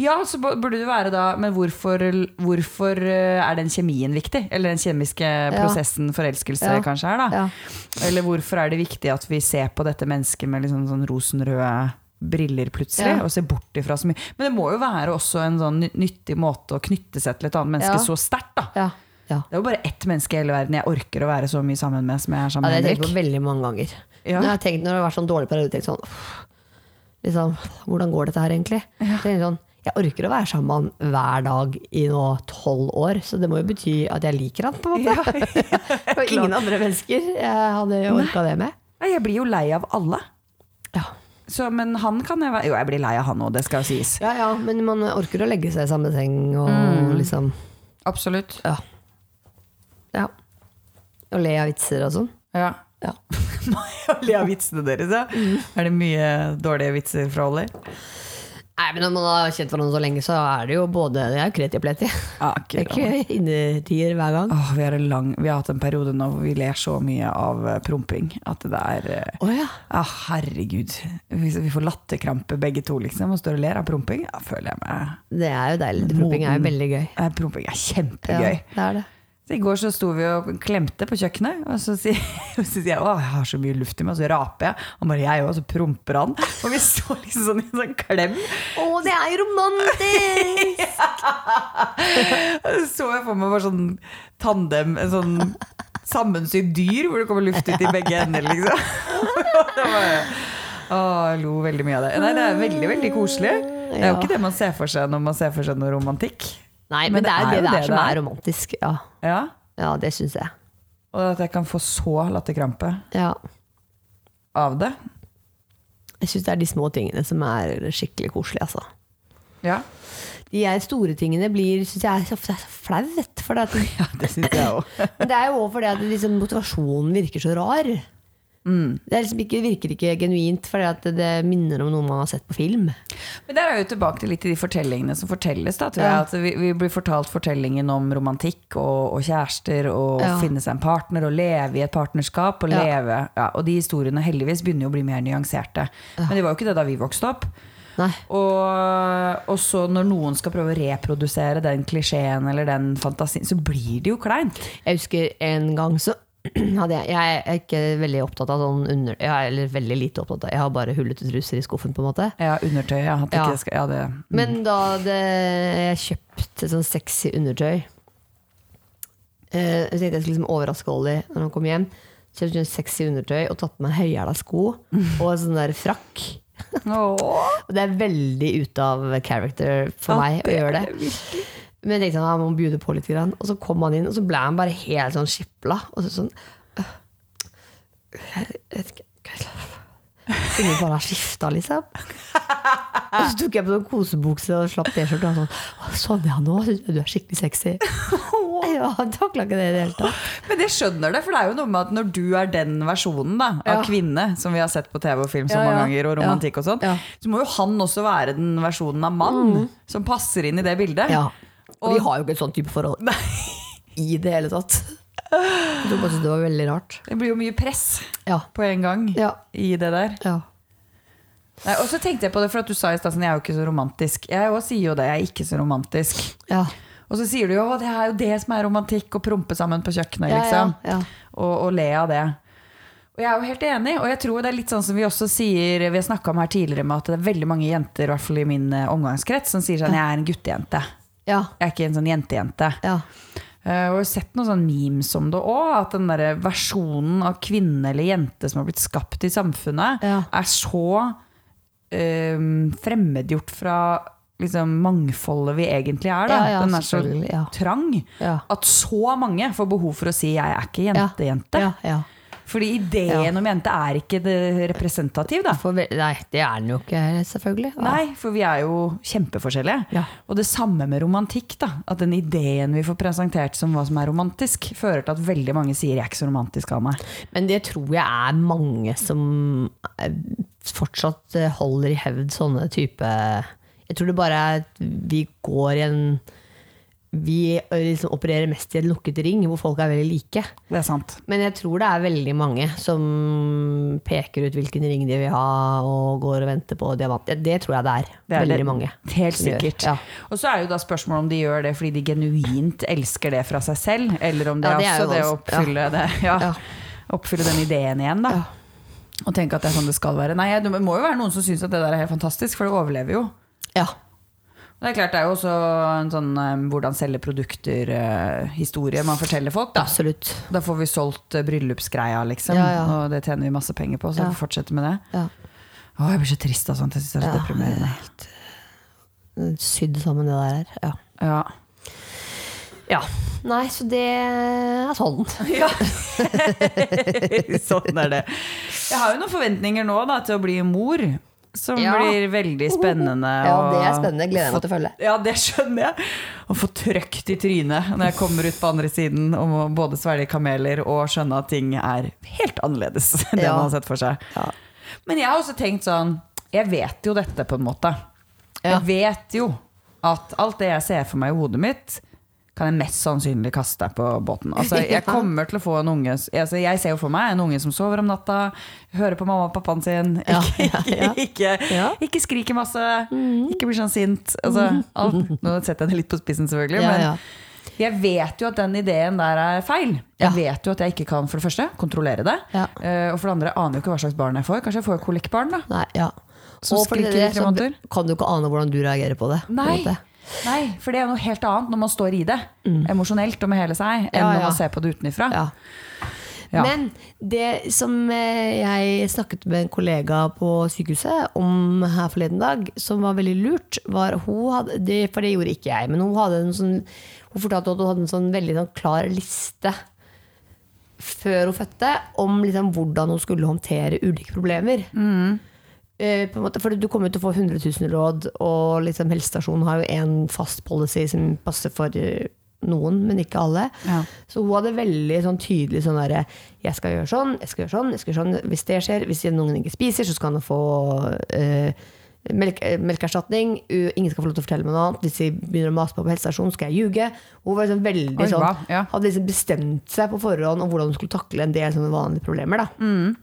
Ja, så burde det være da Men hvorfor, hvorfor eh, er den kjemien viktig? Eller den kjemiske prosessen forelskelse Ja. kanskje er, da. Ja. Eller hvorfor er det viktig at vi ser på dette mennesket med liksom sånn rosenrøde briller plutselig, Ja. og ser bort ifra så mye. Men det må jo være også en sånn nyttig måte å knytte seg til et annet menneske Ja. så sterkt, da. Ja. ja. Det er jo bare ett menneske i hele verden jeg orker å være så mye sammen med som jeg er Ja, det har jeg tenkt på veldig mange ganger. Ja. Når jeg tenkt, når det har vært sånn dårlig periode, tenkt sånn liksom, Hvordan går dette her egentlig? Ja. jeg sånn, jeg orker å være sammen med han hver dag i nå tolv år, så det må jo bety at jeg liker han, på en måte. Og ingen andre mennesker jeg hadde orka det med. Jeg blir jo lei av alle. Ja. Så, men han kan jeg være Jo, jeg blir lei av han òg, det skal jo sies. ja, ja, men man orker å legge seg i samme seng og Mm. liksom Absolutt. Ja. ja. Og le av vitser og sånn. Ja. Ja. Jeg le av vitsene deres, ja? Er det mye dårlige vitser fra Olli? Nei, men Når man har kjent hverandre så lenge, så er det jo både Det er kreti og pleti. Ja, Det er ikke innetier hver gang. Åh, vi, har en lang, vi har hatt en periode nå hvor vi ler så mye av eh, promping at det er oh, Å ja. ah, Herregud. Vi, vi får latterkrampe begge to, liksom, og står og ler av promping. Da føler jeg meg Det er jo deilig. Promping er jo veldig gøy. eh, Promping er kjempegøy. Ja, det er det. Så I går så sto vi og klemte på kjøkkenet, og så sier, og så sier jeg å, jeg har så mye luft i meg, og så raper jeg. Og bare jeg òg, og så promper han. Og vi står liksom sånn i en sånn klem. Å, det er jo romantisk! Så så jeg for meg bare sånn tandem, en sånn sammensydd dyr, hvor det kommer luft ut i begge ender, liksom. Det var, å, jeg lo veldig mye av det. Nei, det er veldig, veldig koselig. Det er jo ikke det man ser for seg når man ser for seg noe romantikk. Nei, men, det er jo det, det er som det er romantisk. Ja, Ja, ja det syns jeg. Og at jeg kan få så latterkrampe Ja. av det. Jeg syns det er de små tingene som er skikkelig koselige, altså. Ja, De store tingene blir syns jeg er så flaut. Det, ja det syns jeg òg. men det er jo også fordi at liksom, motivasjonen virker så rar. Det er liksom ikke, virker ikke genuint at det minner om noe man har sett på film. Men der er jo tilbake til litt i de fortellingene som fortelles. Da, tror Ja. vi, vi blir fortalt fortellingen om romantikk og, og kjærester og Ja. finne seg en partner og leve i et partnerskap. Og, Ja. leve, ja, og de historiene heldigvis begynner jo å bli mer nyanserte. Men det var jo ikke det da vi vokste opp. Og, og så når noen skal prøve å reprodusere den klisjeen eller den fantasien, så blir det jo kleint. Jeg husker en gang så hadde jeg Jeg er ikke veldig opptatt av sånn under... Ja, eller veldig lite opptatt av Jeg har bare hullete truser i skuffen, på en måte. Ja, undertøy. Ja, at Ja. ikke skal, ja, det, Men da det, jeg kjøpte sånn sexy undertøy Eh, jeg tenkte jeg skulle liksom overraske Ollie når han kom hjem. Kjøpte sånn sexy undertøy og tatt på meg høyhæla sko og en sånn der frakk. Og det er veldig ute av character for meg å gjøre det. Men jeg tenkte sånn, han må bjude på litt. Grann. Og så kom han inn, og så ble han bare helt sånn skipla. Og så sånn øh, jeg vet ikke, Ingen bare har skifta, liksom. Og så tok jeg på sånn kosebukse og slapp T-skjorte. Og sånn, «Å, Sonja, nå syns jeg du er skikkelig sexy. Ja, takla ikke det i det hele tatt. Men jeg skjønner det, for det er jo noe med at når du er den versjonen da, av Ja. kvinne, som vi har sett på TV og film så Ja, mange ja. ganger, og romantikk og sånn, så må jo han også være den versjonen av mann som passer inn i det bildet. Ja. Og vi har jo ikke et sånt type forhold i det hele tatt. Jeg bare det var veldig rart. Det blir jo mye press Ja. på en gang Ja. i det der. ja. Nei, og så tenkte jeg på det, for at du sa i stad sånn, jeg er jo ikke så romantisk. Jeg også sier jo det, jeg er ikke så romantisk. ja. Og så sier du jo at det er jo det som er romantikk, å prompe sammen på kjøkkenet, liksom. ja, ja. Og, og le av det. Og jeg er jo helt enig, og jeg tror det er litt sånn som vi også sier Vi har snakka om her tidligere med at det er veldig mange jenter, i hvert fall i min eh, omgangskrets, som sier sånn Jeg er en guttejente. Ja. Jeg er ikke en sånn jentejente. ja. Uh, og jeg har sett noen sånne memes om det òg, at den der versjonen av kvinne eller jente som har blitt skapt i samfunnet, Ja. er så eh, fremmedgjort fra liksom, mangfoldet vi egentlig er. Da. Ja, den er så trang at så mange får behov for å si 'jeg er ikke jente-jente'. Ja, ja. Fordi ideen Ja. om jente er ikke representativ, da. For, nei, det er den jo ikke, selvfølgelig. Ja. Nei, for vi er jo kjempeforskjellige. Ja. Og det samme med romantikk. da At den ideen vi får presentert som hva som er romantisk, fører til at veldig mange sier 'jeg er ikke så romantisk av meg'. Men det tror jeg er mange som eh, fortsatt eh, holder i hevd sånne type Jeg tror det bare er at vi går i en Vi eh, liksom opererer mest i en lukket ring hvor folk er veldig like. Det er sant. Men jeg tror det er veldig mange som peker ut hvilken ring de vil ha, og går og venter på diamant. Det, det tror jeg det er. Det er veldig det. mange. Helt sikkert. Ja. Og så er jo da spørsmålet om de gjør det fordi de genuint elsker det fra seg selv, eller om det Ja, er det er også det å oppfylle, det, ja, Ja. oppfylle den ideen igjen, da. Og tenke at det er sånn det skal være. Nei, det må jo være noen som syns at det der er helt fantastisk, for det overlever jo. ja. Det er klart det er jo også en sånn um, hvordan selge produkter-historie man forteller folk. Da. Absolutt. da får vi solgt uh, bryllupsgreia, liksom. Ja, ja. Og det tjener vi masse penger på, så Ja. vi får fortsette med det. Ja. Å, jeg blir så trist av sånt. Jeg synes det er så Ja, deprimerende. Sydd sammen det der her. Ja. Ja. ja. Nei, så det er sånn. Ja. sånn er det. Jeg har jo noen forventninger nå da, til å bli mor. Som Ja. blir veldig spennende. Ja, det er spennende. Gleder meg til å følge. Ja, det skjønner jeg. Å få trøkt i trynet når jeg kommer ut på andre siden og må både svelge kameler og skjønne at ting er helt annerledes enn det Ja. man har sett for seg. Ja. Men jeg har også tenkt sånn Jeg vet jo dette, på en måte. Jeg vet jo at alt det jeg ser for meg i hodet mitt, kan jeg mest sannsynlig kaste på båten. Altså, jeg kommer til å få en unge altså, Jeg ser jo for meg en unge som sover om natta, hører på mamma og pappaen sin, ikke, ja, ja. ikke, Ja. ikke skriker masse, ikke blir sånn sint. Altså, alt. Nå setter jeg det litt på spissen, selvfølgelig. Men jeg vet jo at den ideen der er feil. Jeg vet jo at jeg ikke kan for det første kontrollere det. Eh, og for det andre aner jo ikke hva slags barn jeg får. Kanskje jeg får kolikkbarn. da Nei, ja. Som Og for skriker det, i tre så måneder. kan du ikke ane hvordan du reagerer på det. Nei. måte. Nei, for det er noe helt annet når man står i det. Emosjonelt og med hele seg, enn ja, Ja, når man ser på det utenfra. Ja. Ja. Men det som eh, jeg snakket med en kollega på sykehuset om her forleden dag, som var veldig lurt, var hun hadde, det, For det gjorde ikke jeg, men hun hadde en sånn Hun fortalte at hun hadde en sånn veldig sånn klar liste før hun fødte, om liksom hvordan hun skulle håndtere ulike problemer. Måte, for Du kommer til å få 100 000 råd, og liksom helsestasjonen har jo én fast policy som passer for eh, noen, men ikke alle. Ja. Så hun hadde veldig sånn tydelig sånn derre Jeg skal gjøre sånn, jeg skal gjøre sånn, jeg skal gjøre sånn. Hvis det skjer, hvis en ungen ikke spiser, så skal han få eh, melk, eh, melkeerstatning. Ingen skal få lov til å fortelle meg noe annet. Hvis de begynner å mase på på helsestasjonen, skal jeg ljuge. Hun var liksom veldig Oi, sånn ja. Hadde liksom bestemt seg på forhånd om hvordan hun skulle takle en del sånne vanlige problemer. da Mm.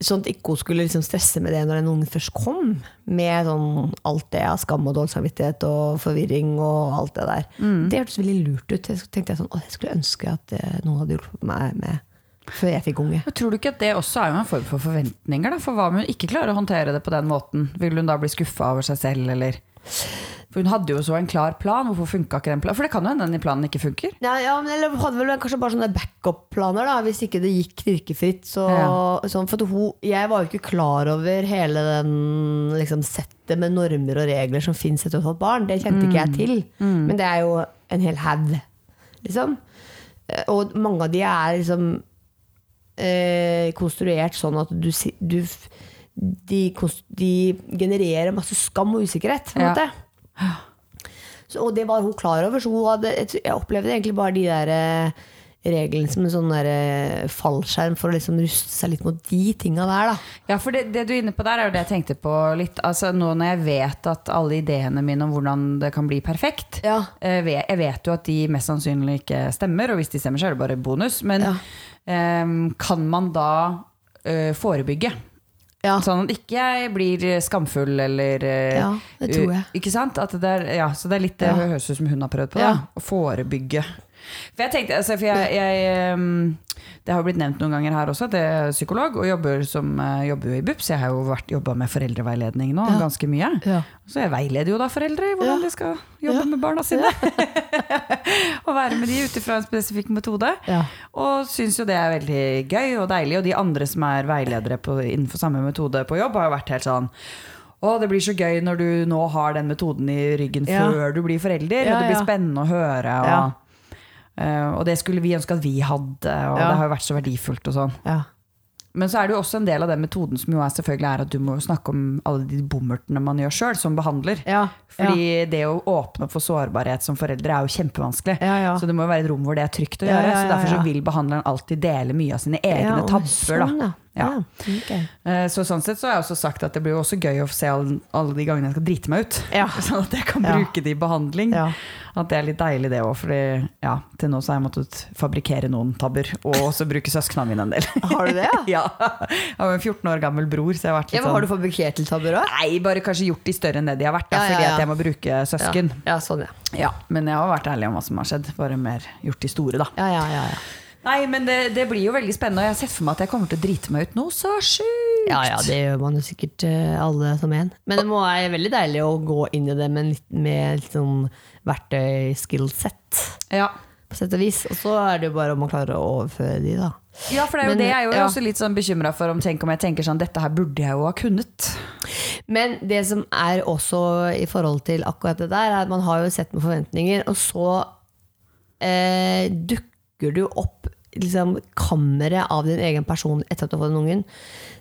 Sånn at ikke hun skulle liksom stresse med det når en unge først kom. Med sånn alt det av skam og dårlig samvittighet og forvirring og alt det der. Mm. Det hørtes veldig lurt ut. Jeg tenkte jeg sånn, å, jeg skulle ønske at eh, noen hadde hjulpet meg med før jeg fikk unge. Men Tror du ikke at det også er en form for forventninger? Da? For hva om hun ikke klarer å håndtere det på den måten? Vil hun da bli skuffa over seg selv, eller? For hun hadde jo så en klar plan. Hvorfor funka ikke den planen? For det kan jo hende den planen ikke funker. Ja, ja, men eller hadde vel kanskje bare sånne backup-planer, da, hvis ikke det gikk knirkefritt. Så, sånn, for hun, jeg var jo ikke klar over hele den liksom, settet med normer og regler som fins etter å ha fått barn. Det kjente ikke jeg til. Men det er jo en hel haug, liksom. Eh, Og mange av de er liksom eh, konstruert sånn at du, du de, de genererer masse skam og usikkerhet. På en Ja. Så, og det var hun klar over. Så hadde, jeg opplevde egentlig bare de der eh, reglene som en sånn der, eh, fallskjerm for å liksom ruste seg litt mot de tinga der. Da. Ja, for det, det du er inne på der, er jo det jeg tenkte på litt. Altså Nå når jeg vet at alle ideene mine om hvordan det kan bli perfekt Ja. eh, Jeg vet jo at de mest sannsynlig ikke stemmer, og hvis de stemmer, så er det bare bonus. Men Ja. um, kan man da uh, forebygge? Ja. Sånn at ikke jeg blir skamfull eller eh, Ja, det tror jeg. Ikke sant? Det er, ja, så det er litt det høres ut som hun har prøvd på. Da. Å forebygge. For jeg tenkte, altså, for jeg, jeg ehm, Det har jo blitt nevnt noen ganger her også at jeg er psykolog og jobber, som, eh, jobber jo i BUPS. Jeg har jo jobba med foreldreveiledning nå Ja. ganske mye. Ja. Så jeg veileder jo da foreldre i hvordan de skal jobbe med barna sine. og være med de ut ifra en spesifikk metode. Ja. Og syns jo det er veldig gøy og deilig. Og de andre som er veiledere på, innenfor samme metode på jobb, har jo vært helt sånn å, det blir så gøy når du nå har den metoden i ryggen Ja. før du blir forelder. Ja, og det blir ja. spennende å høre. Og, og det skulle vi ønske at vi hadde, og Ja. det har jo vært så verdifullt og sånn. Ja. Men så er det jo også en del av den metoden som jo er selvfølgelig er at du må snakke om alle de bommertene man gjør sjøl, som behandler. Ja. Fordi det å åpne opp for sårbarhet som foreldre er jo kjempevanskelig. Ja, ja. Så det må jo være et rom hvor det er trygt å Ja, gjøre. ja, Så ja, derfor så vil behandleren alltid dele mye av sine egne Ja, tabber. sånn, Da. Ja. Ja. okay. Eh, Så sånn sett så har jeg også sagt at det blir også gøy å se alle, alle de gangene jeg skal drite meg ut. Ja. Sånn at jeg kan bruke det i behandling. Ja. At det er litt deilig det òg, for ja, til nå så har jeg måttet fabrikkere noen tabber. Og også bruke søsknene mine en del. Har du det, ja? Jeg har en 14 år gammel bror, så jeg har vært litt men har du sånn fabrikkert til tabber òg? Nei, bare kanskje gjort de større enn det de har vært, da, fordi at jeg må bruke søsken. Ja. sånn, ja. Ja, Men jeg har vært ærlig om hva som har skjedd. Bare mer gjort de store, da. Ja, ja, ja, ja. Nei, men det, det blir jo veldig spennende, og jeg har sett for meg at jeg kommer til å drite meg ut noe så sjukt. Ja, ja, det gjør man jo sikkert eh, alle som en. Men det må være veldig deilig å gå inn i det med, med litt sånn verktøy-skillset, Ja. på sett og vis. Og så er det jo bare om man klarer å overføre de, da. Ja, for det er jo Men, det jeg er jo ja. også litt sånn bekymra for. Om, tenk om jeg tenker sånn, dette her burde jeg jo ha kunnet. Men det som er også i forhold til akkurat det der, er at man har jo sett med forventninger, og så eh, dukker det du opp liksom, kammeret av din egen person etter at du har fått den ungen.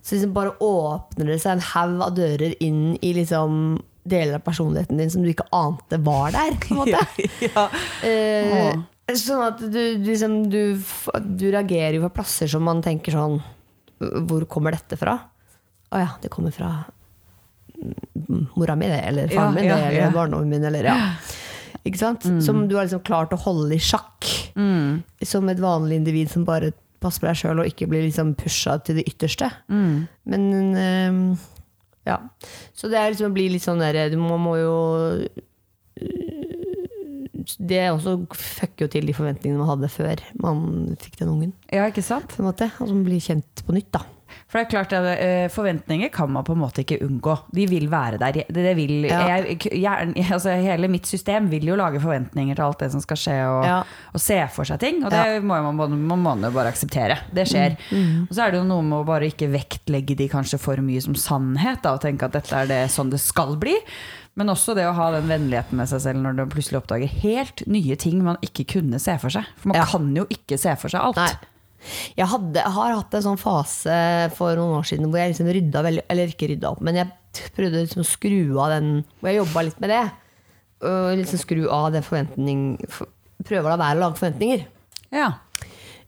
Så liksom bare åpner det seg en haug av dører inn i liksom deler av personligheten din som du ikke ante var der. på en måte. ja. Eh, sånn at du, liksom, du, du reagerer jo på plasser som man tenker sånn Hvor kommer dette fra? Å ja, det kommer fra mm, mora mi, det. Eller faren Ja, min, ja. Eller barndommen min. Eller, ja. Sant? Som du har liksom klart å holde i sjakk. Mm. Som et vanlig individ som bare passer på deg sjøl og ikke blir liksom pusha til det ytterste. Mm. Men eh, ja. Så det er liksom å bli litt sånn der Man må, må jo Det også fucker jo til de forventningene man hadde før man fikk den ungen. ja, ikke sant? På en måte, Og som blir kjent på nytt, da. For det er klart at eh, Forventninger kan man på en måte ikke unngå. De vil være der. Det, vil, Ja. jeg, gjerne- altså, hele mitt system vil jo lage forventninger til alt det som skal skje, og, Ja. og se for seg ting. Og det må man, man, jo bare akseptere. Det skjer. Mm, Og så er det jo noe med å bare ikke vektlegge de kanskje for mye som sannhet, da, og tenke at dette er det sånn det skal bli. Men også det å ha den vennligheten med seg selv når du plutselig oppdager helt nye ting man ikke kunne se for seg. For man Ja. kan jo ikke se for seg alt. Nei. Jeg, hadde, jeg har hatt en sånn fase for noen år siden hvor jeg liksom rydda veldig Eller ikke rydda opp, men jeg prøvde liksom å skru av den Hvor jeg jobba litt med det. Og liksom skru av den forventning Prøve å la være å lage forventninger. Ja.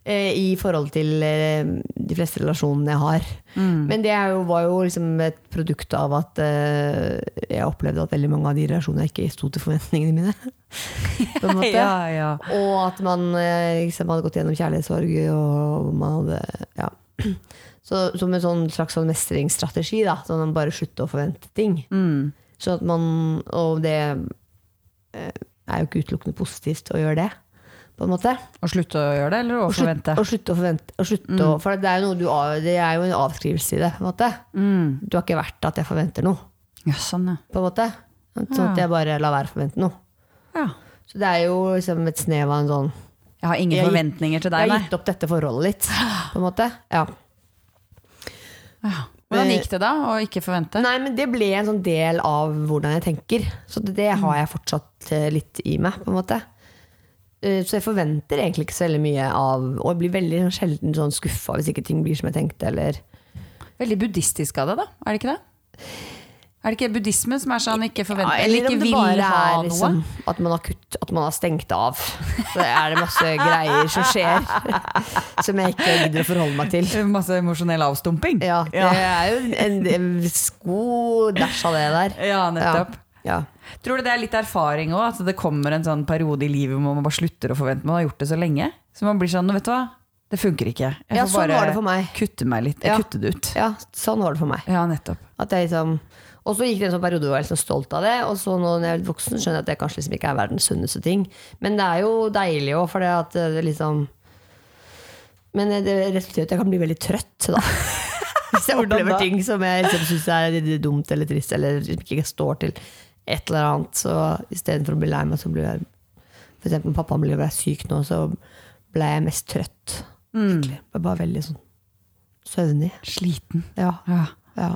eh, I forhold til eh, de fleste relasjonene jeg har. Men det jo, var jo liksom et produkt av at eh, jeg opplevde at veldig mange av de relasjonene ikke sto til forventningene mine. ja, ja. Og at man liksom hadde gått gjennom kjærlighetssorg, og man hadde ja. Så, Som en sånn slags sånn mestringsstrategi, da. Sånn at man bare slutte å forvente ting. Mm. Så at man, og det eh, er jo ikke utelukkende positivt å gjøre det. På en måte. Å slutte å gjøre det, eller å Å slutte, forvente? å slutte å forvente. Å slutte å, for det er, jo noe du, det er jo en avskrivelse i det. På en måte. Mm. Du har ikke vært at jeg forventer noe. Ja, sånn, ja. På en måte. Sånn at jeg bare lar være å forvente noe. Ja. Så det er jo liksom et snev av en sånn Jeg har ingen Jeg forventninger til Jeg har gitt opp dette forholdet litt, på en måte. Ja. Hvordan gikk det da, å ikke forvente? Nei, men det ble en sånn del av hvordan jeg tenker. Så det, har jeg fortsatt eh, litt i meg, på en måte. Eh, Så jeg forventer egentlig ikke så veldig mye av Og jeg blir veldig sjelden sånn skuffa hvis ikke ting blir som jeg tenkte, eller Veldig buddhistisk av det, da. Er det ikke det? Er det ikke buddhisme som er sånn ikke forventer Ja, eller om ikke vil bare ha er noe? liksom At man har kutt, at man har stengt av. Så er det masse greier som skjer som jeg ikke gidder å forholde meg til. Masse emosjonell avstumping? Ja, det er jo en, en god dæsj av det der. Ja, nettopp. Ja. Tror du det er litt erfaring òg? At det kommer en sånn periode i livet hvor man bare slutter å forvente. Man har gjort det så lenge. Så man blir sånn, vet du hva, det funker ikke. Jeg Ja, sånn bare kutte meg litt. Jeg Ja. kutter det ut. ja, sånn var det for meg. Ja, nettopp. At jeg liksom og så gikk det en sånn periode hvor jeg var liksom stolt av det, og så nå når jeg er litt voksen, skjønner jeg at det kanskje liksom ikke er verdens sunneste ting. Men det er jo deilig òg, for det at det liksom Men det resulterer i at jeg kan bli veldig trøtt, da. Hvis jeg opplever ting som jeg liksom syns er dumt eller trist, eller ikke står til et eller annet, så istedenfor å bli lei meg, så blir jeg For eksempel pappa ble ble syk nå, så ble jeg mest trøtt. Mm. Jeg bare veldig sånn søvnig. Sliten. Ja. Ja. ja.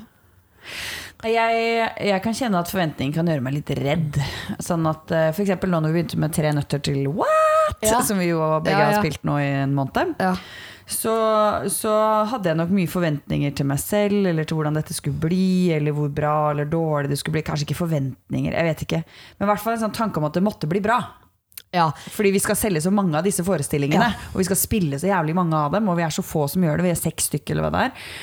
Jeg, jeg kan kjenne at forventningen kan gjøre meg litt redd. Sånn at F.eks. for eksempel nå når vi begynte med Tre nøtter til what? Ja. Som vi jo begge Ja, ja. har spilt nå i en måned. ja. Så, så hadde jeg nok mye forventninger til meg selv, eller til hvordan dette skulle bli, eller hvor bra eller dårlig det skulle bli. Kanskje ikke forventninger, jeg vet ikke. Men i hvert fall en sånn tanke om at det måtte bli bra. ja. Fordi vi skal selge så mange av disse forestillingene, og vi skal spille så jævlig mange av dem, og vi er så få som gjør det, vi er seks stykker eller hva det er.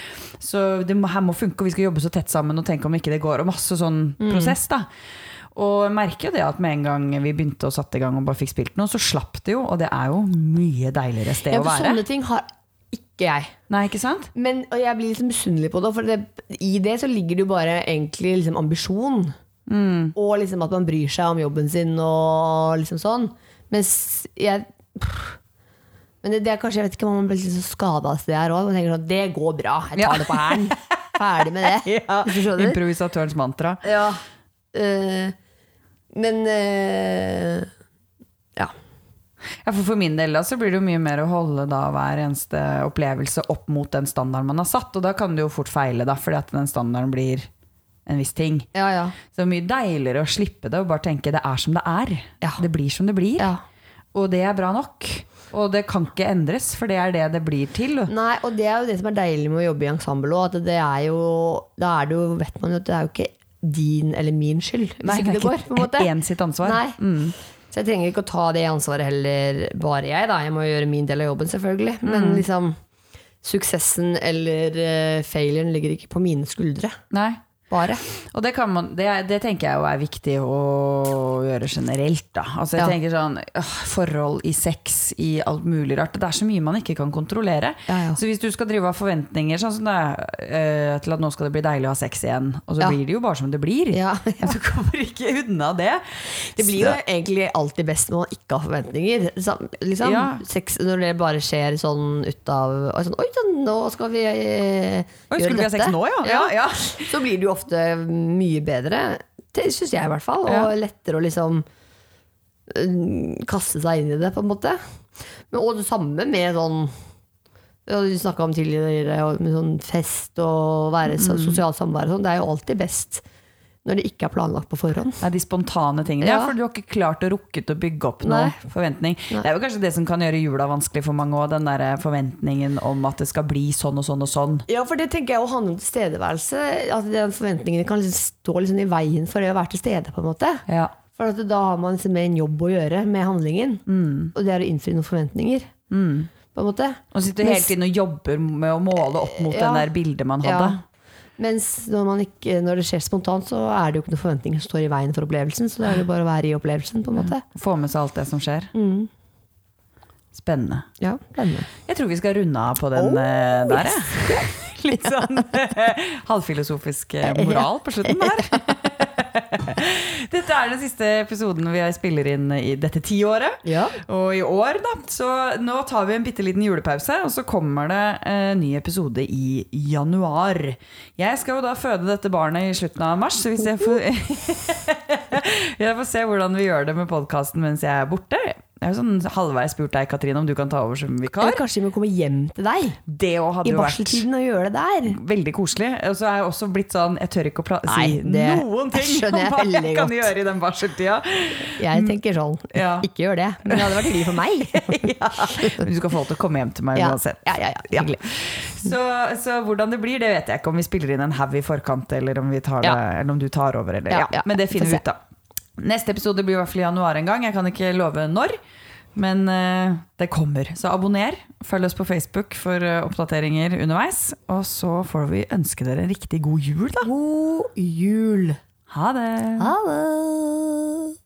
Så det må, her må funke, og vi skal jobbe så tett sammen og tenke om ikke det går, og masse sånn prosess da. Og jeg merker jo det at med en gang vi begynte å satte i gang og bare fikk spilt noe, så slapp det jo, og det er jo mye deiligere sted Ja, å være. sånne ting har ikke jeg. Nei, ikke sant? Men, og jeg blir liksom misunnelig på det, for det, i det så ligger det jo bare egentlig liksom ambisjon. Og liksom at man bryr seg om jobben sin og liksom sånn. Mens jeg Men det, det er kanskje, jeg vet ikke om man blir litt så skada av det her òg. Man tenker sånn, det går bra, jeg tar det på hælen. Ferdig med det. ja. Improvisatørens mantra. Ja. Uh, men uh, Ja. Ja, for, for min del da, så blir det jo mye mer å holde da hver eneste opplevelse opp mot den standarden man har satt, og da kan det jo fort feile, da, fordi at den standarden blir en viss ting. Ja, ja. Så det er mye deiligere å slippe det og bare tenke det er som det er. Ja. Det blir som det blir. ja. Og det er bra nok. Og det kan ikke endres, for det er det det blir til. Nei, og det er jo det som er deilig med å jobbe i ensemble òg. At det er jo Da er det jo, vet man jo at det er jo ikke din eller min skyld hvis Nei, ikke det går. på en måte. En sitt ansvar. Nei. Så jeg trenger ikke å ta det ansvaret heller bare jeg, da. Jeg må gjøre min del av jobben, selvfølgelig. Men Mm. liksom suksessen eller uh, failuren ligger ikke på mine skuldre. Nei. Bare. Og det, kan man, det, det tenker jeg jo er viktig å gjøre generelt. Da. Altså jeg Ja. tenker sånn, øh, Forhold i sex, i alt mulig rart. Det er så mye man ikke kan kontrollere. Ja, ja. Så hvis du skal drive av forventninger sånn som det er, øh, til at nå skal det bli deilig å ha sex igjen, og så blir det jo bare som det blir. Ja, Du kommer ikke unna det. Det blir jo egentlig alltid best når man ikke har forventninger. Liksom, Ja. sex, når det bare skjer sånn ut av sånn, Oi sann, nå skal vi eh, Oi, gjøre skulle vi ha sex dette. nå, ja? Ja, ja. Så blir det jo ofte mye bedre. Syns jeg i hvert fall. Og lettere å liksom eh, kaste seg inn i det, på en måte. Men, og det samme med sånn Vi snakka om tidligere med sånn fest og være Mm. sosialt samvær sånn. Det er jo alltid best når det ikke er planlagt på forhånd. Er de spontane tingene. Ja. Ja. for du har ikke klart å rukket å bygge opp noen Nei. forventning. Nei. Det er jo kanskje det som kan gjøre jula vanskelig for mange òg, den der forventningen om at det skal bli sånn og sånn og sånn. Ja, for det tenker jeg å handle om tilstedeværelse. At den forventningen kan liksom stå liksom i veien for det å være til stede. på en måte Ja. For da har man liksom en jobb å gjøre med handlingen. Mm. Og det er å innfri noen forventninger. På en måte Og sitter hele tiden og jobber med å måle opp mot Ja. den der bildet man hadde. Ja. Mens når, man ikke, når det skjer spontant, så er det jo ikke noen forventninger som står i veien for opplevelsen. Så det er jo bare å være i opplevelsen. på en måte Få med seg alt det som skjer. mm. Spennende. Ja, spennende. Jeg tror vi skal runde av på den oh, der, jeg. Litt sånn halvfilosofisk eh, moral på slutten der. Dette er den siste episoden vi spiller inn i dette tiåret. Ja. Og i år, da. Så nå tar vi en bitte liten julepause, og så kommer det en ny episode i januar. Jeg skal jo da føde dette barnet i slutten av mars, så hvis jeg får Jeg får se hvordan vi gjør det med podkasten mens jeg er borte. Jeg har sånn halvveis spurt deg, Katrine, om du kan ta over som vikar. Eller kanskje vi må komme hjem til deg Det hadde i jo barseltiden og gjøre det der. veldig koselig. Og så er jeg også blitt sånn Jeg tør ikke å si Nei, det noen ting om skjønner jeg hva jeg veldig kan godt. gjøre i den barseltida. Jeg tenker sånn, Ja. ikke gjør det. Men det hadde vært hyggelig for meg. ja. Men du skal få lov til å komme hjem til meg Ja, uansett. ja, ja, ja, hyggelig. Så, så hvordan det blir, det vet jeg ikke. Om vi spiller inn en haug i forkant, eller om, vi tar det, Ja. eller om du tar over. Eller, Ja, ja, ja, Men det vi finner får vi ut av. Neste episode blir i hvert fall i januar en gang. Jeg kan ikke love når. Men eh, det kommer. Så abonner. Følg oss på Facebook for eh, oppdateringer underveis. Og så får vi ønske dere en riktig god jul, da. God jul. Ha det! Ha det.